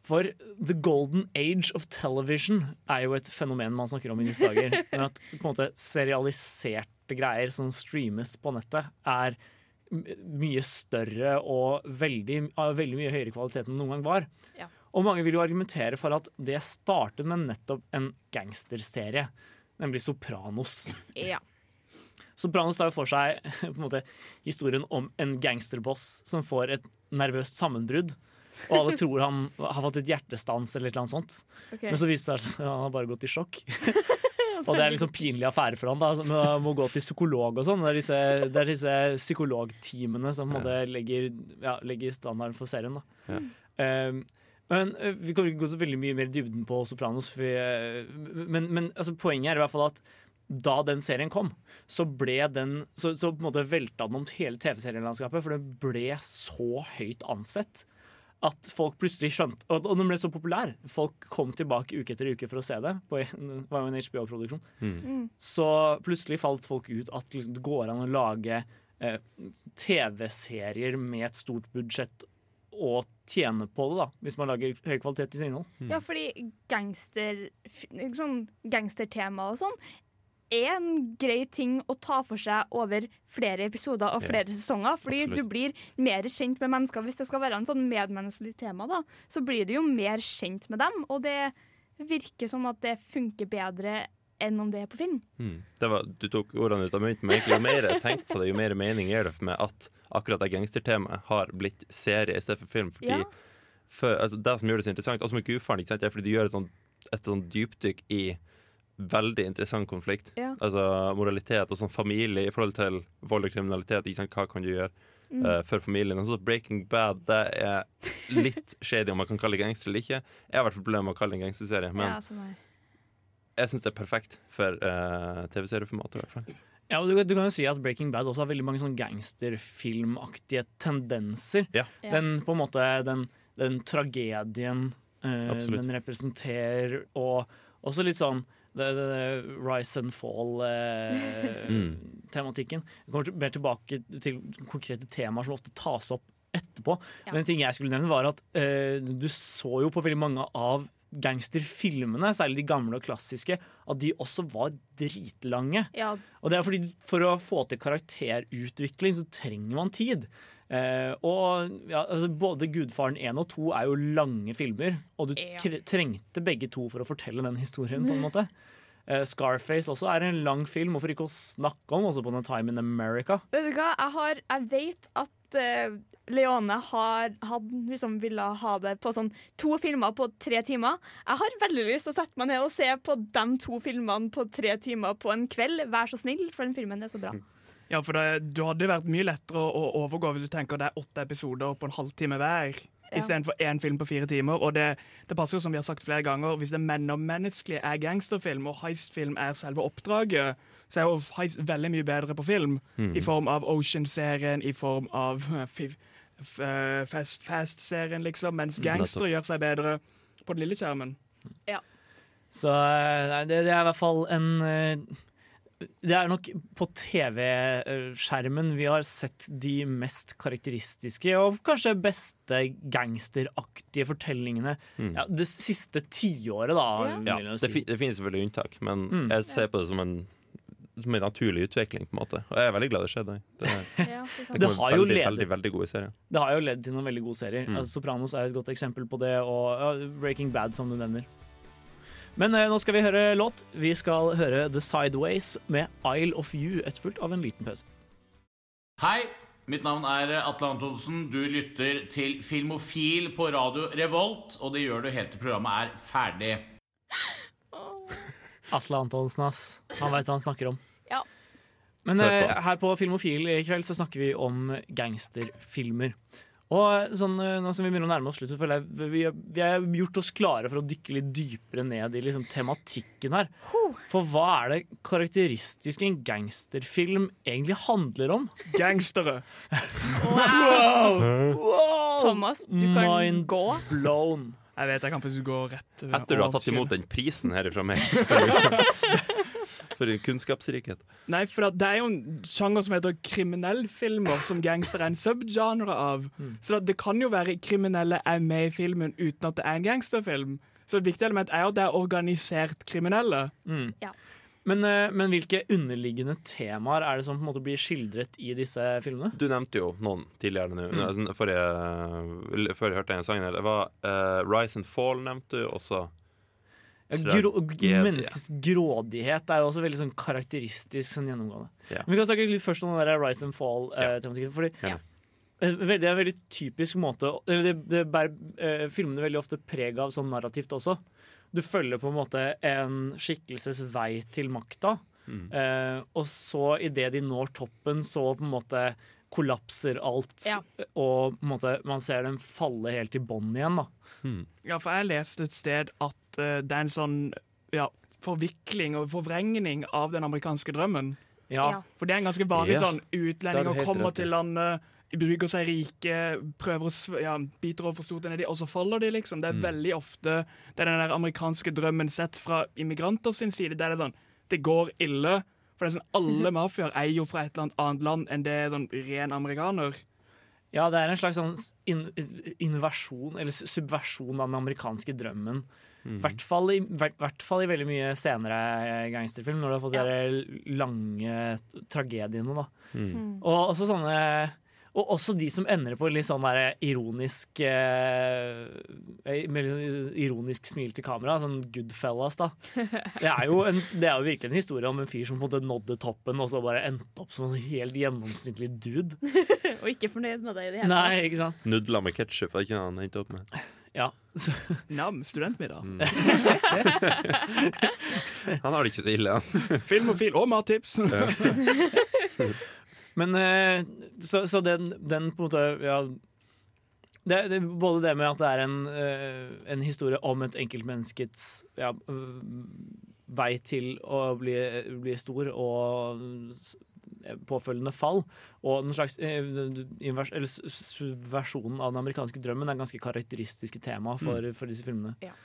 For the golden age of television er jo et fenomen man snakker om i disse dager. Men at på en måte serialiserte greier som streames på nettet, er mye større og veldig, av veldig mye høyere kvalitet enn det noen gang var. Ja. Og mange vil jo argumentere for at det startet med nettopp en gangsterserie, nemlig Sopranos. Ja. Sopranos tar jo for seg måte, historien om en gangsterboss som får et nervøst sammenbrudd. Og alle tror han har fått et hjertestans eller noe sånt. Okay. Men så viser det seg at han har bare gått i sjokk. og det er en liksom pinlig affære for han da, som må- gå til psykolog og sånn. Det er disse, det er disse psykologteamene som ja. legger, ja, legger standarden for serien. da. Um, men uh, Vi kommer ikke gå så veldig mye mer i dybden på Sopranos. For vi, uh, men men altså, poenget er i hvert fall at da den serien kom, så ble den Så, så på en måte velta den om hele TV-serielandskapet, for den ble så høyt ansett at folk plutselig skjønte Og, og den ble så populær. Folk kom tilbake uke etter uke for å se det. På, det var jo en HBO-produksjon. Mm. Så plutselig falt folk ut at liksom, det går an å lage eh, TV-serier med et stort budsjett og tjene på det, da, hvis man lager høy kvalitet i sitt innhold. Ja, fordi gangster, sånn gangstertema og sånn er en grei ting å ta for seg over flere episoder og Ja, flere sesonger. Fordi absolutt. du blir mer kjent med mennesker. Hvis det skal være en sånn medmenneskelig tema, da, så blir du jo mer kjent med dem. Og det virker som at det funker bedre enn om det er på film. Mm. Det var, du tok ordene ut av munnen, men egentlig jo mer jeg tenker på det, jo mer mening gir det for meg at akkurat det gangstertemaet har blitt serie i stedet for film. Fordi Ja. for, altså, Det som gjør det så interessant, også med Gudfaren, er fordi du gjør et sånt, et sånn dypdykk i veldig interessant konflikt. Ja. Altså moralitet og sånn familie i forhold til vold og kriminalitet. Ikke sant? Hva kan du gjøre Mm. uh, for familien? Altså, Breaking Bad det er litt shady om man kan kalle det gangster eller ikke. Jeg har vært problemer med å kalle det en gangsterserie, men Ja, jeg syns det er perfekt for uh, TV-serieformatet. i hvert fall. Ja, og du, du kan jo si at Breaking Bad også har veldig mange sånn gangsterfilmaktige tendenser. Ja. Ja. Den på en måte den, den tragedien uh, den representerer, og også litt sånn det, det, det rise and fall-tematikken. Jeg kommer til, mer tilbake til konkrete temaer som ofte tas opp etterpå. Ja. Men en ting jeg skulle nevne var at eh, du så jo på veldig mange av gangsterfilmene, særlig de gamle og klassiske, at de også var dritlange. Ja, Og det er fordi For å få til karakterutvikling så trenger man tid. Eh, og ja, altså Både 'Gudfaren 1 og 2 er jo lange filmer, og du Ja. trengte begge to for å fortelle den historien. på en måte Eh, Scarface også er en lang film, hvorfor ikke å snakke om også på den Time in America. Vet du hva, jeg, har, jeg vet at uh, Leone har had, liksom ville ha det på sånn to filmer på tre timer. Jeg har veldig lyst til å sette meg ned og se på de to filmene på tre timer på en kveld. Vær så snill, for den filmen er så bra. Ja, for det, du hadde vært mye lettere å, å overgå hvis du tenker det er åtte episoder på en halvtime hver. Ja. Istedenfor én film på fire timer. Og det, det passer jo som vi har sagt flere ganger, hvis det mellommenneskelige er gangsterfilm, og heistfilm er selve oppdraget, så er jo heist veldig mye bedre på film. Mm. I form av Ocean-serien, i form av eh, eh, Fast Fast-serien, liksom. Mens gangster gjør seg bedre på den lille skjermen. Ja. Så eh, det, det er i hvert fall en Det er nok på TV-skjermen vi har sett de mest karakteristiske og kanskje beste gangsteraktige fortellingene Mm. ja, det siste tiåret, da. Ja. vil Ja, jeg jo det, det finnes selvfølgelig unntak, men Mm. jeg ser på det som en, som en naturlig utvikling. på en måte Og jeg er veldig glad det skjedde. Det, Ja, det Det har jo veldig, ledet- veldig, veldig gode serier. Det har jo ledd til noen veldig gode serier. Mm. Altså, Sopranos er et godt eksempel på det, og ja, Breaking Bad, som du nevner. Men eh, nå skal vi høre låt. Vi skal høre The Sideways med Isle of You, etterfulgt av en liten pause. Hei, mitt navn er Atle Antonsen. Du lytter til Filmofil på radio Revolt, og det gjør du helt til programmet er ferdig. Atle Antonsen, ass. Han veit hva han snakker om. Ja. Men på eh, her på Filmofil i kveld så snakker vi om gangsterfilmer. Og sånn, eh, nå som vi begynner å nærme oss slutten, føler jeg vi, vi har gjort oss klare for å dykke litt dypere ned i liksom, tematikken her. For hva er det karakteristiske en gangsterfilm egentlig handler om? Gangstere. Thomas, du kan Mind gå. blown. Jeg vet jeg kan faktisk gå rett Etter du har tatt imot den prisen her fra meg. For kunnskapsrikhet. Nei, for det er jo en sjanger som heter kriminellfilmer, som gangster er en subgenre av. Så det kan jo være kriminelle er med i filmen uten at det er en gangsterfilm. Så et viktig element er jo at det er organisert kriminelle. Mm. Ja. Men, eh, men hvilke underliggende temaer er det som på en måte blir skildret i disse filmene? Du nevnte jo noen tidligere nå. Mm. Altså, Forrige, før jeg hørte en her. Det var uh, Rise and Fall nevnte du også. Ja, grå, menneskets grådighet er jo også veldig sånn karakteristisk sånn gjennomgående. Ja. Men vi kan snakke litt først om den der Rise and Fall-tematikken. fordi Ja. eh, Det er en veldig typisk måte eller Det, det bærer eh, filmene veldig ofte preg av sånn narrativt også. Du følger på en måte en skikkelses vei til makta, Mm. eh, og så idet de når toppen, så på en måte kollapser alt, Ja. og på en måte man ser dem falle helt i bånn igjen. da Mm. Ja, for jeg leste et sted at det er en sånn ja, forvikling og forvrengning av den amerikanske drømmen. Ja. For det er en ganske vanlig Ja. sånn utlendinger kommer rett til landet, bruker seg rike, prøver å ja, biter over for stort nedi, og så faller de, liksom. Det er Mm. veldig ofte det er den der amerikanske drømmen sett fra immigranter sin side. Det er sånn Det går ille. For det er sånn, alle mafiaer er jo fra et eller annet annet land enn det er sånn ren amerikaner. Ja, det er en slags sånn in innovasjon, eller subversjon av den amerikanske drømmen. I hvert, fall i, hvert, hvert fall i veldig mye senere gangsterfilm, når du har fått Ja. de lange tragediene. da. Mm. Og også sånne og også de som ender på litt sånn der ironisk eh, Med litt sånn ironisk smil til kamera, sånn Goodfellas, da. Det er, jo en, det er jo virkelig en historie om en fyr som på en måte nådde toppen, og så bare endte opp som en helt gjennomsnittlig dude. Og ikke fornøyd med det i det hele Nei, ikke sant? Nudler med ketsjup, er ikke det han endte opp med? Ja. Så, Nam, studentmiddag. Mm. Han har det ikke så ille, han. Filmofil og mattips. Men eh, så, så den, den på en måte ja, det, det, Både det med at det er en, eh, en historie om et enkeltmenneskets ja, øh, vei til å bli, bli stor og påfølgende fall, og den slags eh, invers, eller s- av den amerikanske drømmen er ganske karakteristiske tema for, for disse filmene. Ja.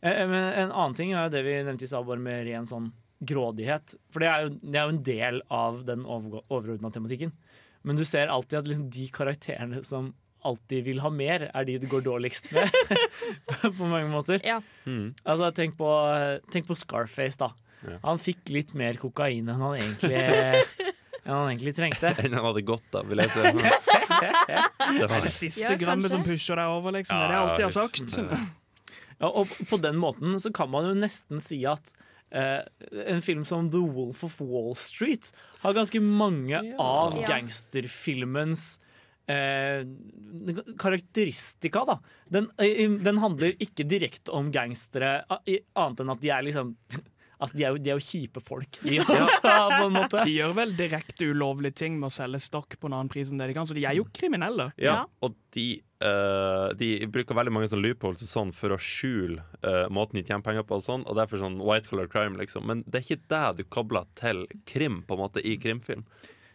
Eh, Men en annen ting er jo det vi nevnte i stad, bare med ren sånn grådighet. For det er jo, det er jo en del av den overordna tematikken. Men du ser alltid at liksom de karakterene som alltid vil ha mer, er de det går dårligst med. på mange måter. Ja. Mm. Altså, tenk på, tenk på Scarface, da. Ja. Han fikk litt mer kokain enn han egentlig, enn han egentlig trengte. Enn han hadde godt av, vil jeg si. Det var Det siste Ja, grammet som pusher deg over, liksom. Det er det jeg alltid har sagt. Ja, og på den måten så kan man jo nesten si at en film som The Wolf of Wall Street har ganske mange av gangsterfilmens eh, karakteristika, da. Den, eh, den handler ikke direkte om gangstere, annet enn at de er liksom Altså, de er jo, de er jo kjipe folk, de også, på en måte. De gjør vel direkte ulovlige ting med å selge stokk på en annen pris enn det de kan, så de er jo kriminelle. Ja, Ja. og de, uh, de bruker veldig mange sånn loopholes sånn for å skjule uh, måten de tjener penger på, og sånn, og derfor sånn white color crime, liksom. Men det er ikke det du kobler til krim, på en måte, i krimfilm.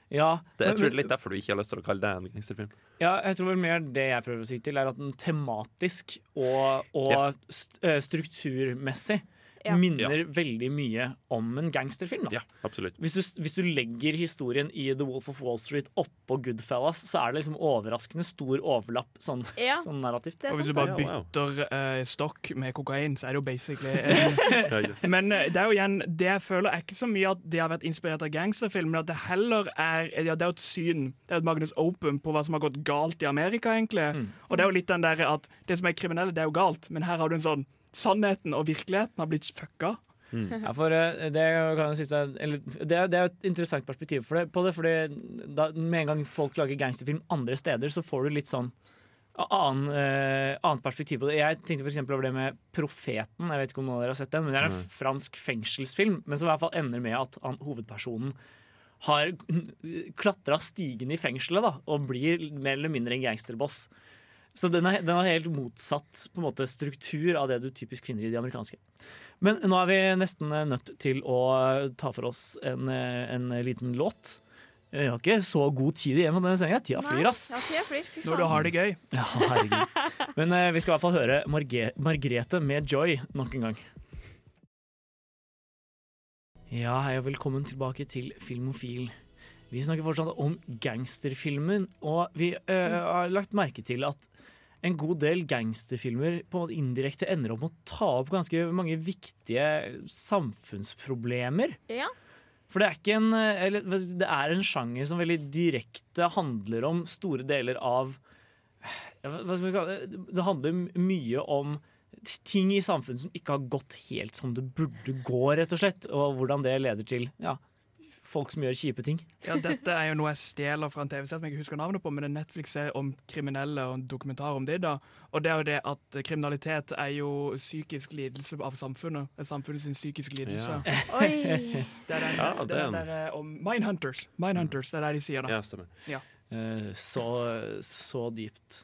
Ja, Det, jeg men- tror det er litt derfor du ikke har lyst til å kalle det en gangsterfilm. Ja, jeg tror vel mer det jeg prøver å si til, er at den tematisk og, og Ja. st eh, strukturmessig Ja. minner veldig mye om en gangsterfilm. Da. Ja, absolutt. Hvis, du, hvis du legger historien i The Wolf of Wall Street oppå Goodfellas, så er det liksom overraskende stor overlapp sånn, Ja. sånn narrativt. Og hvis du bare bytter uh, stokk med kokain, så er det jo basically ja. Men uh, det er jo igjen Det jeg føler er ikke så mye at de har vært inspirert av gangsterfilm, men at det heller er ja, Det er jo et syn, det er et Magnus Open på hva som har gått galt i Amerika, egentlig. Mm. Og det er jo litt den der at det som er kriminelle, det er jo galt, men her har du en sånn Sannheten og virkeligheten har blitt fucka. Ja, for eh, det kan jeg synes er, eller, det, er- det er et interessant perspektiv for det, på det. Fordi da, med en gang folk lager gangsterfilm andre steder, så får du litt sånn annen, eh, annet perspektiv på det. Jeg tenkte eksempel over det med Profeten. Jeg vet ikke om noen av dere har sett den, men Det er en fransk fengselsfilm, men som i hvert fall ender med at han, hovedpersonen har klatra stigen i fengselet da, og blir mer eller mindre en gangsterboss. Så den er, den har helt motsatt på en måte, struktur av det du typisk finner i de amerikanske. Men nå er vi nesten nødt til å ta for oss en, en liten låt. Vi har ikke så god tid igjen på denne sendinga. Tida flyr, ass. Ja, tida flyr. Fy Når du har det gøy. Ja, herregud. Men uh, vi skal i hvert fall høre Marge Margrete med Joy nok en gang. Ja, hei og velkommen tilbake til Filmofil. Vi snakker fortsatt om gangsterfilmen, og vi eh, har lagt merke til at en god del gangsterfilmer på en måte indirekte ender opp med å ta opp ganske mange viktige samfunnsproblemer. Ja. For det er ikke en eh, Eller det er en sjanger som veldig direkte handler om store deler av hva hva skal kalle det? Det handler mye om ting i samfunnet som ikke har gått helt som det burde gå, rett og slett. Og hvordan det leder til ja, folk som gjør kjipe ting. Ja, Dette er jo noe jeg stjeler fra en TV-serie som jeg ikke husker navnet på, men det er Netflix-serie om kriminelle og en dokumentar om det. da. Og det er jo det at kriminalitet er jo psykisk lidelse av samfunnet. Samfunnet sin psykiske lidelse. Ja. Oi. Det er Ja, det er eh, om Mindhunters. Mindhunters, det er det de sier da. Ja, stemmer. Eh, så, så dypt.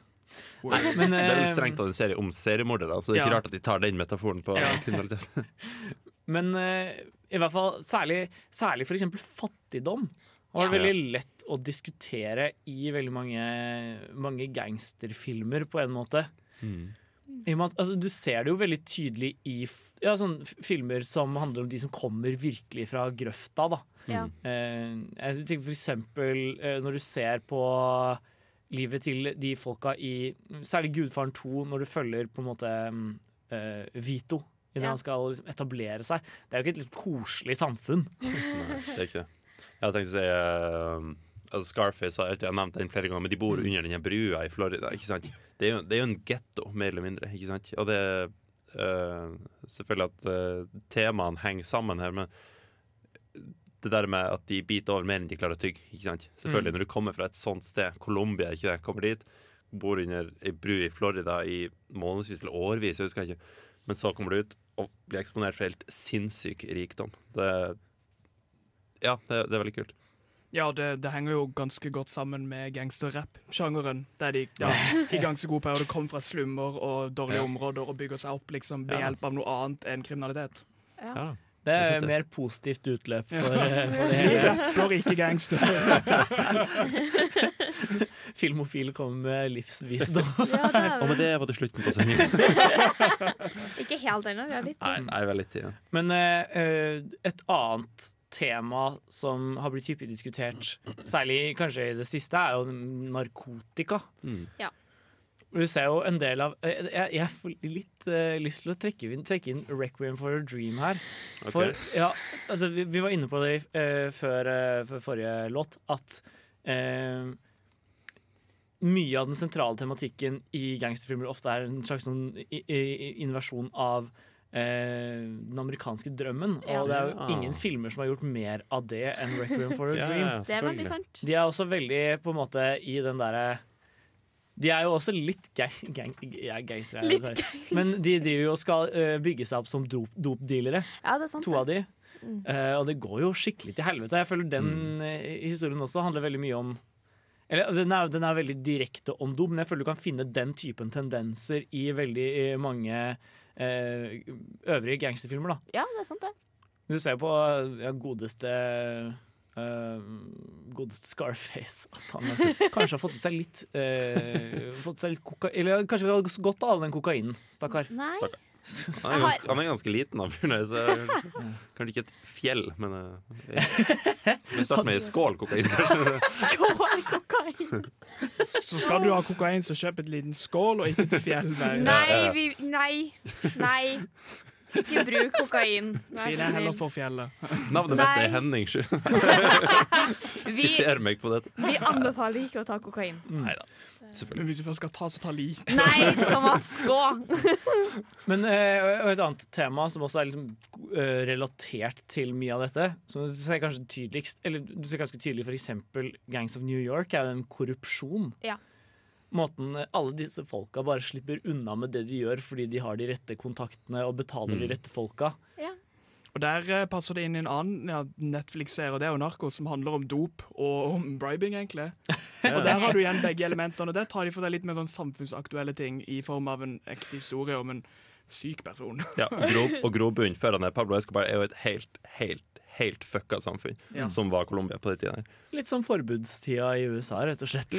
Nei, Men, Det er vel eh, strengt tatt en serie om seriemordere, så det er ikke Ja. rart at de tar den metaforen på Ja. kriminalitet. Men eh, i hvert fall særlig, særlig eksempel fattigdom. var Ja. veldig lett å diskutere i veldig mange, mange gangsterfilmer, på en måte. Med at, altså, du ser det jo veldig tydelig i ja, sånn filmer som handler om de som kommer virkelig fra grøfta. Da. Mm. Eh, jeg tenker for eksempel eh, når du ser på livet til de folka i Særlig Gudfaren 2, når du følger på en måte mm, eh, Vito idet Ja. han skal liksom etablere seg. Det er jo ikke et litt koselig samfunn. Nei, det er ikke det. Jeg hadde tenkt å si uh, Scarface har jeg har nevnt den flere ganger, men de bor under denne brua i Florida. ikke sant? Det er jo, det er jo en getto, mer eller mindre. ikke sant? Og det er uh, selvfølgelig at uh, temaene henger sammen her, men det der med at de biter over mer enn de klarer å tygge. ikke sant? Selvfølgelig, Mm. Når du kommer fra et sånt sted, Colombia, ikke det, kommer dit, bor under ei bru i Florida i månedsvis eller årevis, jeg husker ikke, men så kommer du ut og bli eksponert for helt sinnssyk rikdom. Det ja, det, det er veldig kult. Ja, det, det henger jo ganske godt sammen med gangsterrap-sjangeren. Der de ja, i ganske god periode kom fra slummer og dårlige områder og bygger seg opp liksom ved hjelp av noe annet enn kriminalitet. Ja. Det Det er et mer positivt utløp for, eh, for det hele. rapper ikke gangster. Filmofil kommer med livsvisdom. Ja, det er Og med det var det slutten på sendingen. Ikke helt ennå, vi har litt Nei, nei, vel litt tid. Ja. Men eh, eh, et annet tema som har blitt hyppig diskutert, særlig kanskje i det siste, er jo narkotika. Mm. Ja. Du ser jo en del av eh, Jeg, jeg får litt uh, lyst til å trekke inn, trekke inn 'Requiem for a Dream' her. Okay. For ja, altså, vi, vi var inne på det uh, før, uh, før forrige låt, at mye av den sentrale tematikken i gangsterfilmer ofte er en slags sånn inversjon av eh, den amerikanske drømmen. Ja. Og det er jo ingen filmer som har gjort mer av det enn 'Requiem for a Dream'. ja, Det er veldig sant. De er også veldig på en måte i den derre De er jo også litt gang, gang. Men de driver jo og skal uh, bygge seg opp som dop- dopdealere, Ja, det er sant. to av de. Mm. Uh, og det går jo skikkelig til helvete. Jeg føler den mm. historien også handler veldig mye om eller, altså, den, er, den er veldig direkte om dop, men jeg føler du kan finne den typen tendenser i veldig mange eh, øvrige gangsterfilmer. da Ja, det er sant, det. du ser jo på ja, godeste Uh, Godeste Scarface at han kanskje har fått i seg litt uh, Fått i seg litt koka Eller kanskje har godt av den kokainen, stakkar. Nei. Stakkar. Han er, ganske, han er ganske liten, da, der, så kanskje ikke et fjell, men eh, Vi starter med skål kokain. Skål kokain! Så skal du ha kokain, så kjøp et liten skål og ikke et fjell. Nei, vi, nei, nei. Ikke bruk kokain. Vær Trine så er heller snill. for fjellet. Navnet mitt er Henning. Siter meg på dette. vi anbefaler ikke å ta kokain. Nei da, Men hvis du først skal ta, så ta lite. Nei, Thomas, gå! Men eh, og et annet tema som også er liksom, eh, relatert til mye av dette, som du ser kanskje tydeligst Eller du ser ganske tydelig eksempel Gangs of New York, er jo den korrupsjon. Ja. Måten alle disse folka bare slipper unna med det de gjør fordi de har de rette kontaktene og betaler de rette folka. Og Der eh, passer det inn i en annen ja, Netflix-serie, det er jo Narko, som handler om dop og om bribing, egentlig. Og Der har du igjen begge elementene, og der tar de for seg litt mer sånn samfunnsaktuelle ting i form av en ekte historie om en syk person. Ja, og grov, og han der Pablo Escobar er jo et helt, helt, helt fucka samfunn, Ja. som var Colombia på den tida. Litt som forbudstida i USA, rett og slett.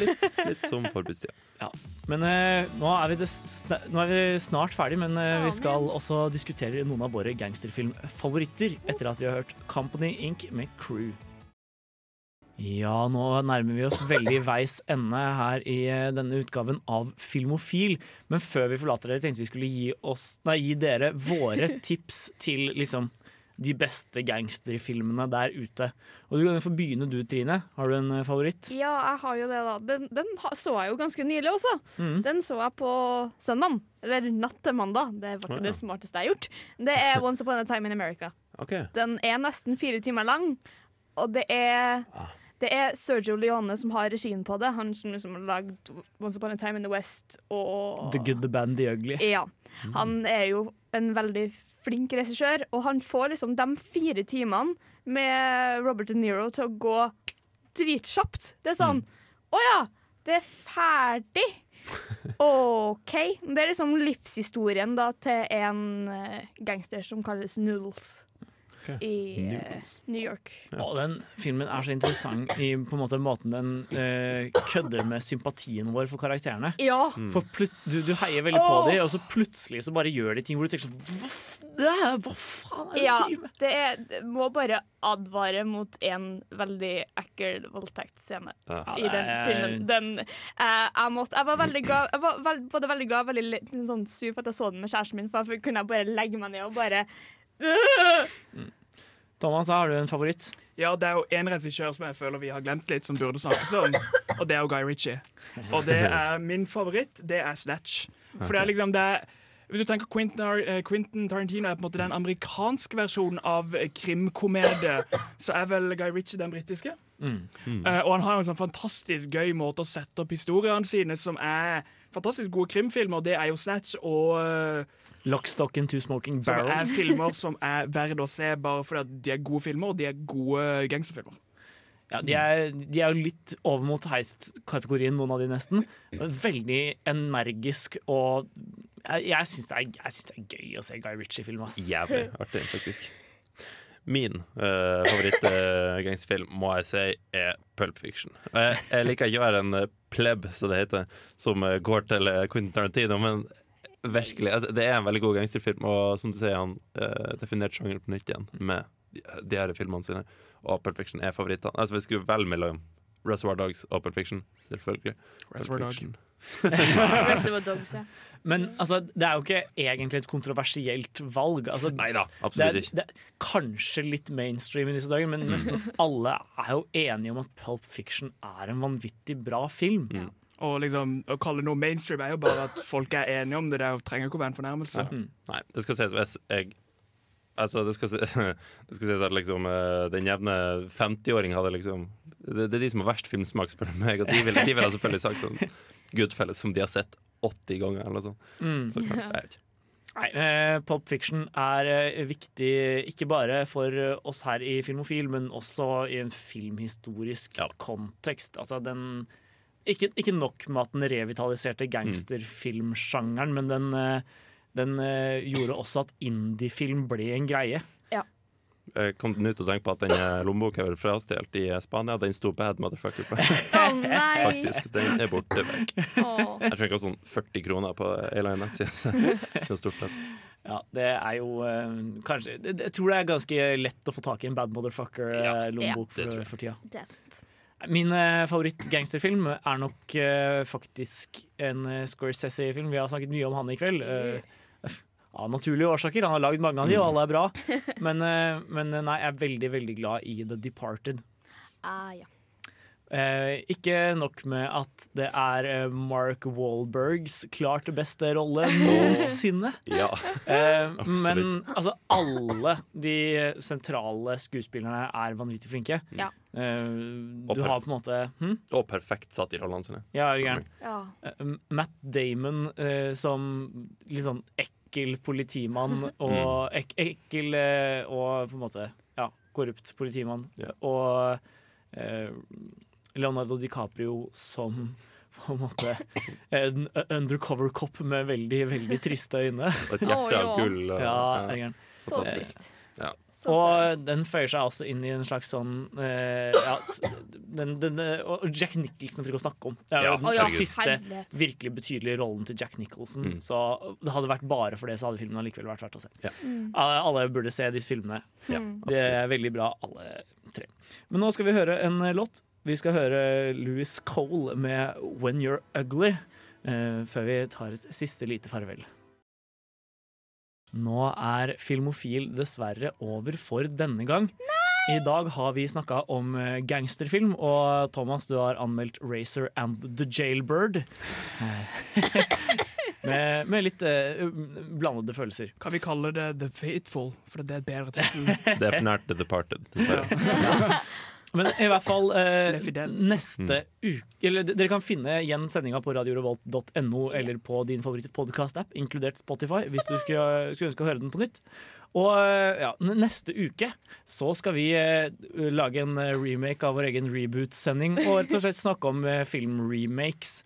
Litt som forbudstida. Men eh, nå, er vi des- nå er vi snart ferdig, men eh, vi skal også diskutere noen av våre gangsterfilmfavoritter etter at vi har hørt Company Inc. med Crew. Ja, nå nærmer vi oss veldig veis ende her i eh, denne utgaven av Filmofil. Men før vi forlater dere, tenkte vi skulle gi, oss, nei, gi dere våre tips til liksom de beste gangsterfilmene der ute. Og du kan få begynne du, Trine. Har du en eh, favoritt? Ja, jeg har jo det, da. Den, den så jeg jo ganske nylig også. Mm. Den så jeg på søndag. Eller natt til mandag. Det var ikke Å, ja. det smarteste jeg har gjort. Det er Once Upon a Time in America. Okay. Den er nesten fire timer lang, og det er Ah. det er Sergio Leone som har regien på det. Han som liksom har lagd Once Upon a Time in the West og The Good, The Bad, The Ugly. Ja. Han er jo en veldig flink regissør, og han får liksom de fire timene med Robert De Niro til å gå dritkjapt. Det er sånn Å ja, det er ferdig! OK. Det er liksom livshistorien da til en eh, gangster som kalles Noodles. I eh, New York. Og den filmen er så interessant i på en måte måten den eh, kødder med sympatien vår for karakterene. Ja. For plut du, du heier veldig på dem, og så plutselig så bare gjør de ting hvor du tenker sånn Hva, det er, hva faen er det Ja, du driver med? det er, må bare advare mot en veldig ekkel voldtektsscene Ja. i den Ja, det filmen. Den, eh, jeg, måtte, jeg var veldig glad Jeg var veld, både veldig glad og veldig sånn sur for at jeg så den med kjæresten min, for da kunne jeg bare legge meg ned og bare øh! Thomas, har du en favoritt? Ja, det er jo en regissør som jeg føler vi har glemt litt, som burde snakkes om, og det er jo Guy Ritchie. Og det er min favoritt, det er Snatch. For det er liksom det er, Hvis du tenker Quentin, Ar- eh, Quentin Tarantino er på en måte den amerikanske versjonen av krimkomedie, så er vel Guy Ritchie den britiske. Eh, og han har en sånn fantastisk gøy måte å sette opp historiene sine som er fantastisk gode krimfilmer. Det er jo Snatch og eh, Lockstock and Two Smoking som er filmer som er verdt å se bare fordi at de er gode filmer, og de er gode gangsterfilmer. Ja, de, er, de er jo litt over mot heist-kategorien, noen av de nesten. Veldig energisk og Jeg, jeg syns det, det er gøy å se Guy Ritchie-film. ass. Jævlig artig, faktisk. Min uh, favoritt-gangsterfilm må jeg si er Pulp Fiction. Og Jeg, jeg liker ikke å være en eh, pleb, som det heter, som eh, går til eh, Quentin Tarantino, men virkelig, altså, det er en veldig god gangsterfilm, og som du sier, han uh, definerte sjangeren på nytt igjen med de, de her filmene sine, og Pulp Fiction er favorittene. Altså, vi skulle vel mellom Reservoir Dogs og Pulp Fiction, selvfølgelig. Reservoir Dog. Reservoir Dogs, ja. Men altså, det er jo ikke egentlig et kontroversielt valg. Altså, Neida, det, absolutt er, ikke. det er kanskje litt mainstream i disse dager, men nesten alle er jo enige om at Pulp Fiction er en vanvittig bra film. Og liksom, Å kalle noe mainstream er jo bare at folk er enige om det. Det trenger ikke å være en fornærmelse. Nei, det skal sies hvis jeg Altså, det skal, det skal sies at liksom eh, den jevne 50-åring hadde liksom det, det er de som har verst filmsmak, spør du meg, og de ville vil selvfølgelig sagt sånn Goodfelles som de har sett 80 ganger, eller noe sånt. Mm. Så klart, jeg vet ikke. Nei, eh, Pop Fiction er eh, viktig ikke bare for eh, oss her i Filmofil, men også i en filmhistorisk kontekst. Altså den ikke, ikke nok med at den revitaliserte gangsterfilmsjangeren, men den, eh, den eh, gjorde også at indiefilm ble en greie. Ja. Jeg kom nå til å tenke på at den eh, lommeboka jeg var frastjålet i Spania, den sto bad motherfucker på. Nei! Faktisk. Den er borte vekk. Oh. Jeg tror ikke sånn 40 kroner på en eller nettside. Ja, det er jo kanskje det- Jeg tror det er ganske lett å få tak i en bad motherfucker-lommebok ja, for, for tida. Det er sant. Min eh, favoritt-gangsterfilm er nok uh, faktisk en uh, Scorsese-film. Vi har snakket mye om han i kveld. av naturlige årsaker. Han har lagd mange av de, og alle er bra. Men, men nei, jeg er veldig, veldig glad i The Departed. Ah, ja. Eh, ikke nok med at det er eh, Mark Wahlbergs klart beste rolle noensinne. Ja, Eh, men altså, alle de sentrale skuespillerne er vanvittig flinke. Ja. Eh, du har på en måte hm? Og perfekt satt i rollene sine. Ja, er gæren? ja. Eh, Matt Damon eh, som litt sånn ekkel politimann Mm. og ek ekkel eh, og på en måte ja, korrupt politimann. Ja. Og eh, Leonardo DiCaprio som på en måte en undercover cop med veldig, veldig triste øyne. Og et hjerte av ja. gull. Ja? Så trist. Ja. Og den føyer seg også inn i en slags sånn eh, ja, den, den, Og Jack Nicholson for ikke å snakke om. Det er jo Ja, den ja, siste herlighet. virkelig betydelige rollen til Jack Nicholson. Mm. Så det hadde vært bare for det, så hadde filmen allikevel vært verdt å se. Ja. Mm. Alle, burde se disse filmene. Ja, Det er veldig bra, alle tre. Men nå skal vi høre en låt. Vi skal høre Louis Cole med 'When You're Ugly', eh, før vi tar et siste lite farvel. Nå er Filmofil dessverre over for denne gang. I dag har vi snakka om eh, gangsterfilm, og Thomas, du har anmeldt 'Racer and the Jailbird'. Med, med litt uh, blandede følelser. Kan vi kalle det The Faithful, for det er et bedre tittel. Er nært The Departed. Men i hvert fall eh, neste uke eller, Dere kan finne igjen sendinga på radiorevolt.no eller på din favoritt-podkast-app, inkludert Spotify, hvis du skulle, skulle ønske å høre den på nytt. Og eh, ja, neste uke så skal vi eh, lage en eh, remake av vår egen reboot-sending og rett og slett snakke om eh, filmremakes.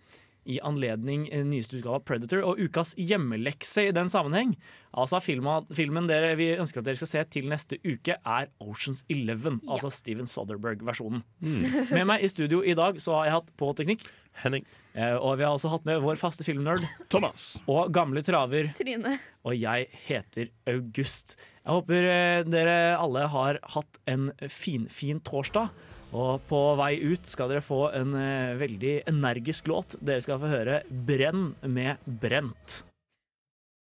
I anledning eh, nyeste utgave av Predator og ukas hjemmelekse i den sammenheng. Altså filmen, Filmen dere vi ønsker at dere skal se til neste uke, er Oceans Eleven. Altså Steven Soderberg-versjonen. Med meg i studio i dag så har jeg hatt på teknikk. Henning. eh, Og vi har også hatt med vår faste filmnerd Thomas. og gamle traver. Trine. Og jeg heter August. Jeg håper eh, dere alle har hatt en finfin fin torsdag. Og på vei ut skal dere få en eh, veldig energisk låt. Dere skal få høre 'Brenn' med Brent.